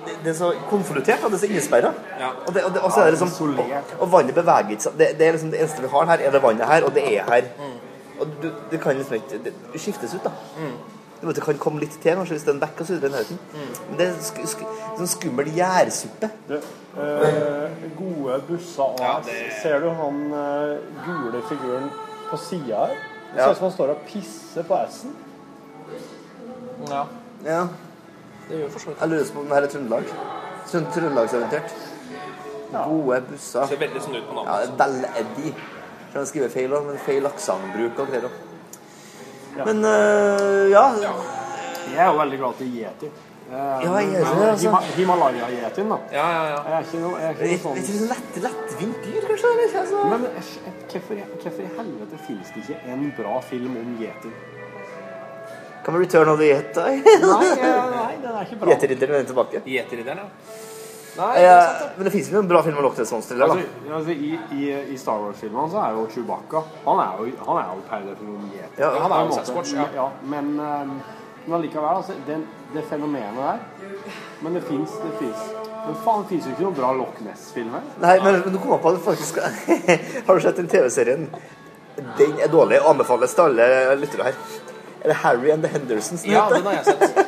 det, det er så konvoluttert, og det er så innesperra. Ja. Og, det, og, det, og så er det liksom og, og vannet beveger ikke seg. Det, det er liksom det eneste vi har her, er det vannet her, og det er her. Og du, det kan liksom ikke det, skiftes ut, da. Det kan komme litt til, kanskje, hvis den backer en Nauten. Mm. Men det er sk sk sånn skummel gjærsuppe. Eh, gode busser AS. Ser du han eh, gule figuren på sida her? Det ser Ja. ut som han står og pisser på S-en. Ja. Ja. Det gjør for så vidt. Jeg lurer på om det her er Trøndelag. Sånn Trøndelagsorientert. Gode busser. Ser veldig sånn ut på navnet. Ja. Vel-Eddie. Skal jeg skrive feil òg, men feil aksentbruk og greier. Men uh, ja. Jeg er jo veldig glad til yeti. Eh, Ja, altså. Hima- Himalaya-yetien, da. Ja, ja, ja. Jeg er ikke noe, jeg er ikke noe sånn sånn lett, lettvint dyr, kanskje? Eller? Altså. Men eh, hvorfor i- helvete finnes det ikke en bra film om yeti? Kan vi return of the Yeti? Nei, eh, nei, den er ikke bra. Yeti-ridderen vender tilbake. Gjeteridderen, ja. Nei, Eh, det er sant, men det fins jo en bra film om Loch Ness Monster. Altså, altså, i, i, I Star Wars-filmene så er jo Chewbacca Han er jo, han er jo per definisjon. Ja, han er jo. Sasquatch, ja. men, eh, men allikevel, altså, det, det fenomenet der Men det fins, det fins. Men faen, det fins jo ikke noen bra Loch Ness-film her. Nei, men, men du kom opp på det faktisk Har du sett den TV-serien? Den er dårlig anbefales til alle lyttere her. Er det Harry and the Hendersons Ja, den har jeg sett.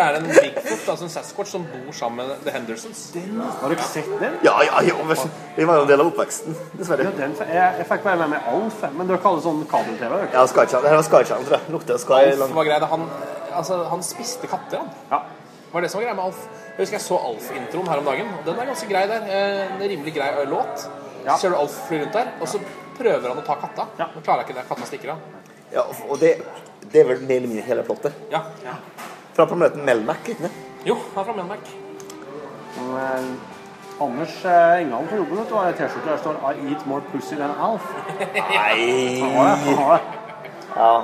Hvor det er en Bigfoot, altså en Sasquatch, som bor sammen med The Hendersons. Har du ikke sett den? Ja, ja, ja. vi var jo en del av oppveksten, dessverre. Ja, den, jeg, jeg fikk bare med meg Alf, men dere det sånn kabel-TV? Ja, Sky Channel. Det her var Sky Channel, tror jeg. Lukter Sky Alf var grei. Han, altså, han spiste katter, han. Ja. Var det som var greia med Alf? Jeg husker jeg så Alf-introen her om dagen, og den er ganske grei der. Eh, En rimelig grei låt. Ja. Så ser du Alf fly rundt der, og så prøver han å ta katta. Ja. Men klarer ikke det. Katta stikker av. Ja, og det, det er vel mer eller mindre hele plottet. Ja. ja. Fra planeten Melmac, ikke det? Jo, han er fra Melmac. Men, eh, Anders eh, Engan på jobben vet du, har ei T-skjorte der står 'I eat more pussy than Alf'. Nei Han har det. Han har det. Ja.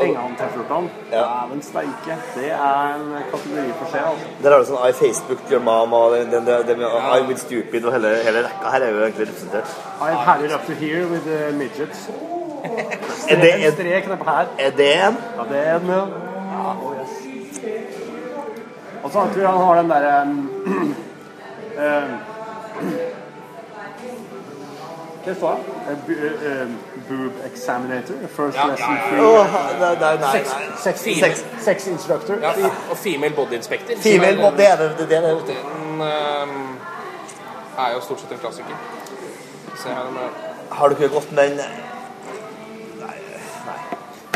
Engan-T-skjortene. Dæven steike. Det er en kategori for seg, altså. Der har du sånn I Facebook your mom og den, den, den, den I with stupid og hele, hele rekka her er jo egentlig representert. I've had it up to here with the midgets. Er det En en, strek her. er det en? Ja, det er en, ja. Og så tror jeg han har den derre um, um, Hva står det? Eh, eh, um, Boob examinator. First lesson ja, ja. free. Oh, nei, nei, nei. Sex, sex, Sex. sex instructor. Ja, og Female Body Inspector. Female body, det er det. det, er det. Den ehm, er jo stort sett en klassiker. Se her med Har du ikke gått med den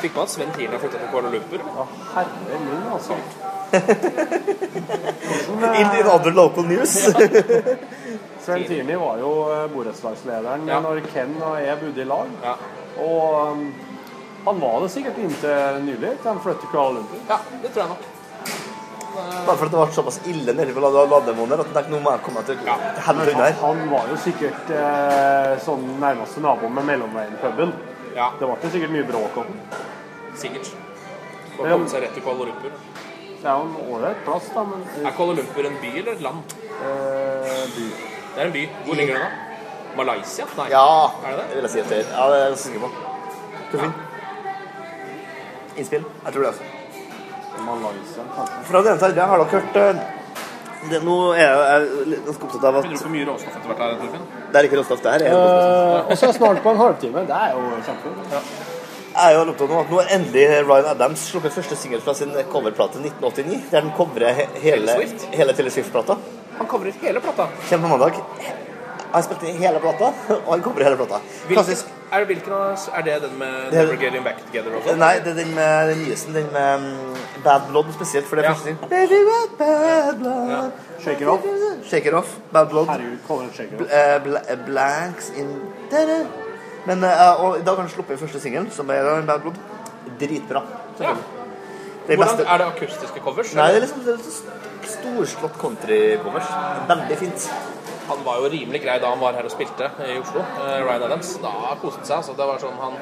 Fikk man at Sven Tine har flytta til Kuala Lumpur? Å, herre min, altså. In, in other local news? Sven Tini var jo eh, borettslagslederen Ja. når Ken og jeg bodde i lag. Ja. Og um, han var det sikkert inntil nylig, til han flyttet til Kuala Lumpur. ja, det tror jeg nok. Bare for at det ble såpass ille nede ved Lademoen at jeg tenkte nå må jeg komme til Ja. helvete unna Han, han var jo sikkert eh, sånn nærmeste nabo med Mellomveien-puben. Ja, Det ble ikke sikkert mye bråk om den. Sikkert. Å komme seg rett til Kuala Lumpur. Det er jo en ålreit plass, da, men Er Kuala Lumpur en by eller et land? eh, by. Det er en by. Hvor ligger den da? Malaysia? Nei. Ja, Er det det? det vil jeg si at det er. Ja, det er jeg ganske sikker på. Hvor Ja. Innspill? Jeg tror det. altså. Malaysia, kanskje. Fra den til andre har dere hørt eh, det, Nå er jeg, jeg ganske opptatt av at Begynner du mye råstoff etter hvert her, Torfinn? Det er ikke råstoff, det her er uh, og så er snart på en halvtime. Det er jo kjempefint. Jeg Jeg er jo opptatt av at nå har endelig Ryan Adams sluppet første singel fra sin coverplate 1989, der den covrer he hele, hele Taylor Swift-plata. Han covrer hele plata. Kommer på mandag. Han har spilt inn hele plata, og han covrer hele plata. Hvilken, Klassisk. er, hvilken av, er det den med er- Never Getting Back Together også? Nei, det er den med den nyeste, den med um, Bad Blood spesielt, for det er Ja. første sin. Baby, what bad blood. Shake it off. Shake it off. Bad Blood. Herregud, kaller det shake it off. Bl- eh, bl eh, blanks in da-da. Men uh, og i dag har han sluppet første singelen, som er en Bad Blood. Dritbra. Ja. Det Hvordan, beste- er det akustiske covers? Nei, det er liksom det er storslått countrycovers. Veldig fint. Han var jo rimelig grei da han var her og spilte i Oslo, Uh, Ryan Adams. Da koste han seg. Altså. Det var sånn han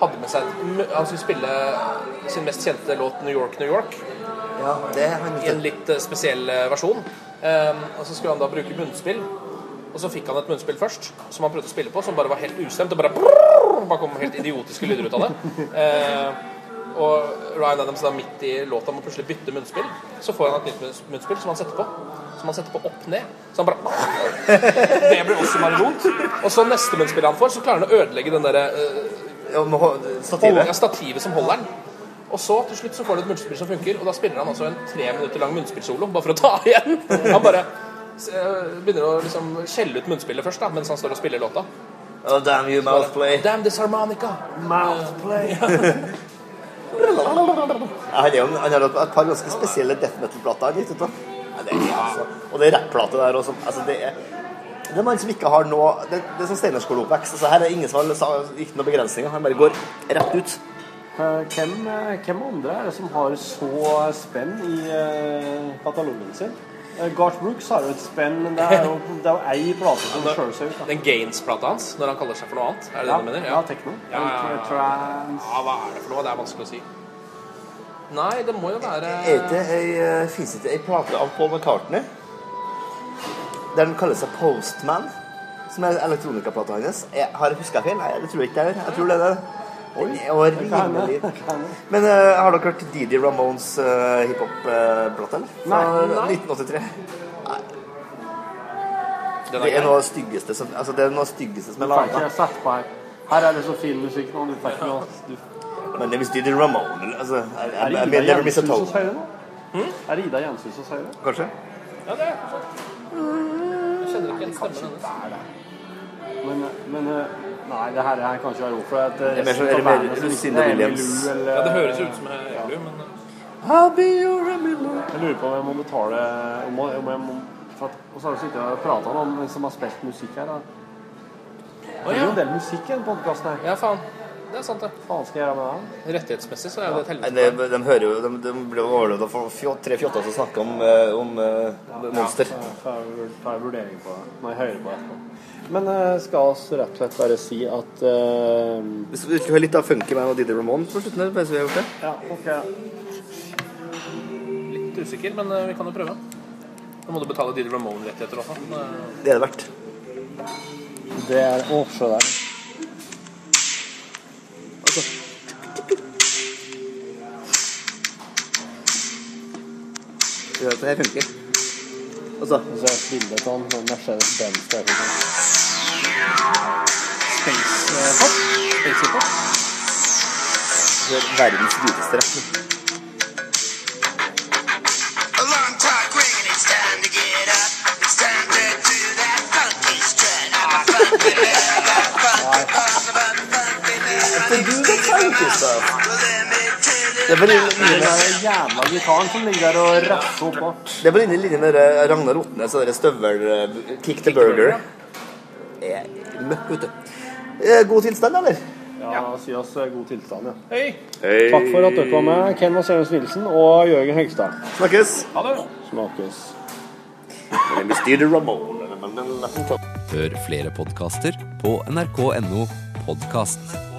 hadde med seg Han skulle spille sin mest kjente låt 'New York, New York' Ja, er i en litt eh, spesiell versjon. Um, og så skulle han da bruke munnspill. Og så fikk han et munnspill først som han prøvde å spille på, som bare var helt ustemt. Og bare, bare kom helt idiotiske lyder ut av det. Eh, og Ryan Adams da midt i låta må plutselig bytte munnspill. Så får han et nytt munnspill som han setter på. Som han setter på opp ned. Så han bare Det blir også bare vondt. Og så neste munnspill han får, så klarer han å ødelegge den derre eh, stativet. Ja, stativet som holder den. Og så til slutt så får du et munnspill som funker, og da spiller han altså en tre minutter lang munnspillsolo bare for å ta igjen. Han bare begynner å liksom skjelle ut munnspillet først, da, mens han står og spiller låta. Oh, damn you, mouthplay. Damn this harmonica. Mouthplay. Han, har et par ganske spesielle death metal-plater. han gitt ut. Ja, det er, altså, og det er der også. Altså, det er det er en som ikke har noe Det, det er sånn steinerskoleoppvekst. Altså, her er ingen som har ikke noen begrensninger. Han bare går rett ut. Eh, Hvem, eh, hvem andre er det som har så spenn i eh, katalogen sin? Eh, Garth Brooks har jo et spenn, men det er jo, det er jo ei plate som skjøler seg ut. da. Den Gaines-plata hans, når han kaller seg for noe annet. Er det Ja, det du mener? ja, techno. Ja, ja, ja. Trans. ja, hva er det for noe? Det er vanskelig å si. Nei, det må jo være Er ikke ei, fisete ei plate av Paul McCartney der den kaller seg Postman? Som er elektronikaplata hans. Jeg, har jeg huska feil? Nei, det tror jeg ikke jeg gjør. Jeg tror det er det. Det kan rimelig Men uh, har dere hørt Didi Ramones uh, hiphop-plate, eller? Fra Nei, nei. 1983. Nei. Det er noe av det styggeste som, altså, det er noe av det styggeste som er laget laga. her. Her er det så fin musikk nå. Du får ikke noe du, Men hvis Didi Ramone altså, I, I, det I, Ida I never miss a toe. Hmm? Er det Ida Jenshus som sier det? Kanskje? Ja, det er kanskje. Jeg kjenner ikke en stemmen hennes. Men, men eh, Nei, det her er kanskje være ord for at Det er mer det Lucinda Williams? Ja, det høres ut som Elu, men I'll be your Emily. Jeg lurer på om jeg må betale om jeg, om jeg må, for at, Og så har vi sittet og prata om hvem som har spilt musikk her. Da. Det er jo en del musikk i denne podkasten her. Ja, faen. Det er sant, det. faen skal jeg gjøre med det? Rettighetsmessig så er det et Nei, helvete. de, de hører jo De, de blir overlevd av tre fjotter som snakker om, eh, om eh, monster. Ja, får jeg vurdering på det når jeg hører på det. Men eh, skal oss rett og slett bare si at eh, Hvis vi ikke hører litt av Funky Man og Didi Ramone på slutten her, mens vi har gjort det. Ja, ok. Litt usikker, men eh, vi kan jo prøve. Nå må du betale Didi Ramone-rettigheter også. Eh, Det er det verdt. Det er Å, se der. Det at det her funker. Og så Og så er det et bilde av en sånn Mercedes Benz for eksempel. Space pop. Space pop. er verdens dyreste rapp. Funky stuff. Det er vel Den inn- der jævla gitaren som ligger der og rasser oppå. det er vel inne linjen med Ragnar Otnes og støvel eh, Kick the Burger. Er møkk, vet du. Eh, God tilstand, eller? Ja, si oss eh, god tilstand, ja. Hei. Hei. Takk for at dere var med, Ken Vasenius Nilsen og Jørgen Hegstad. Snakkes. Ha det. Snakkes. Hør flere podkaster på nrk.no podkast.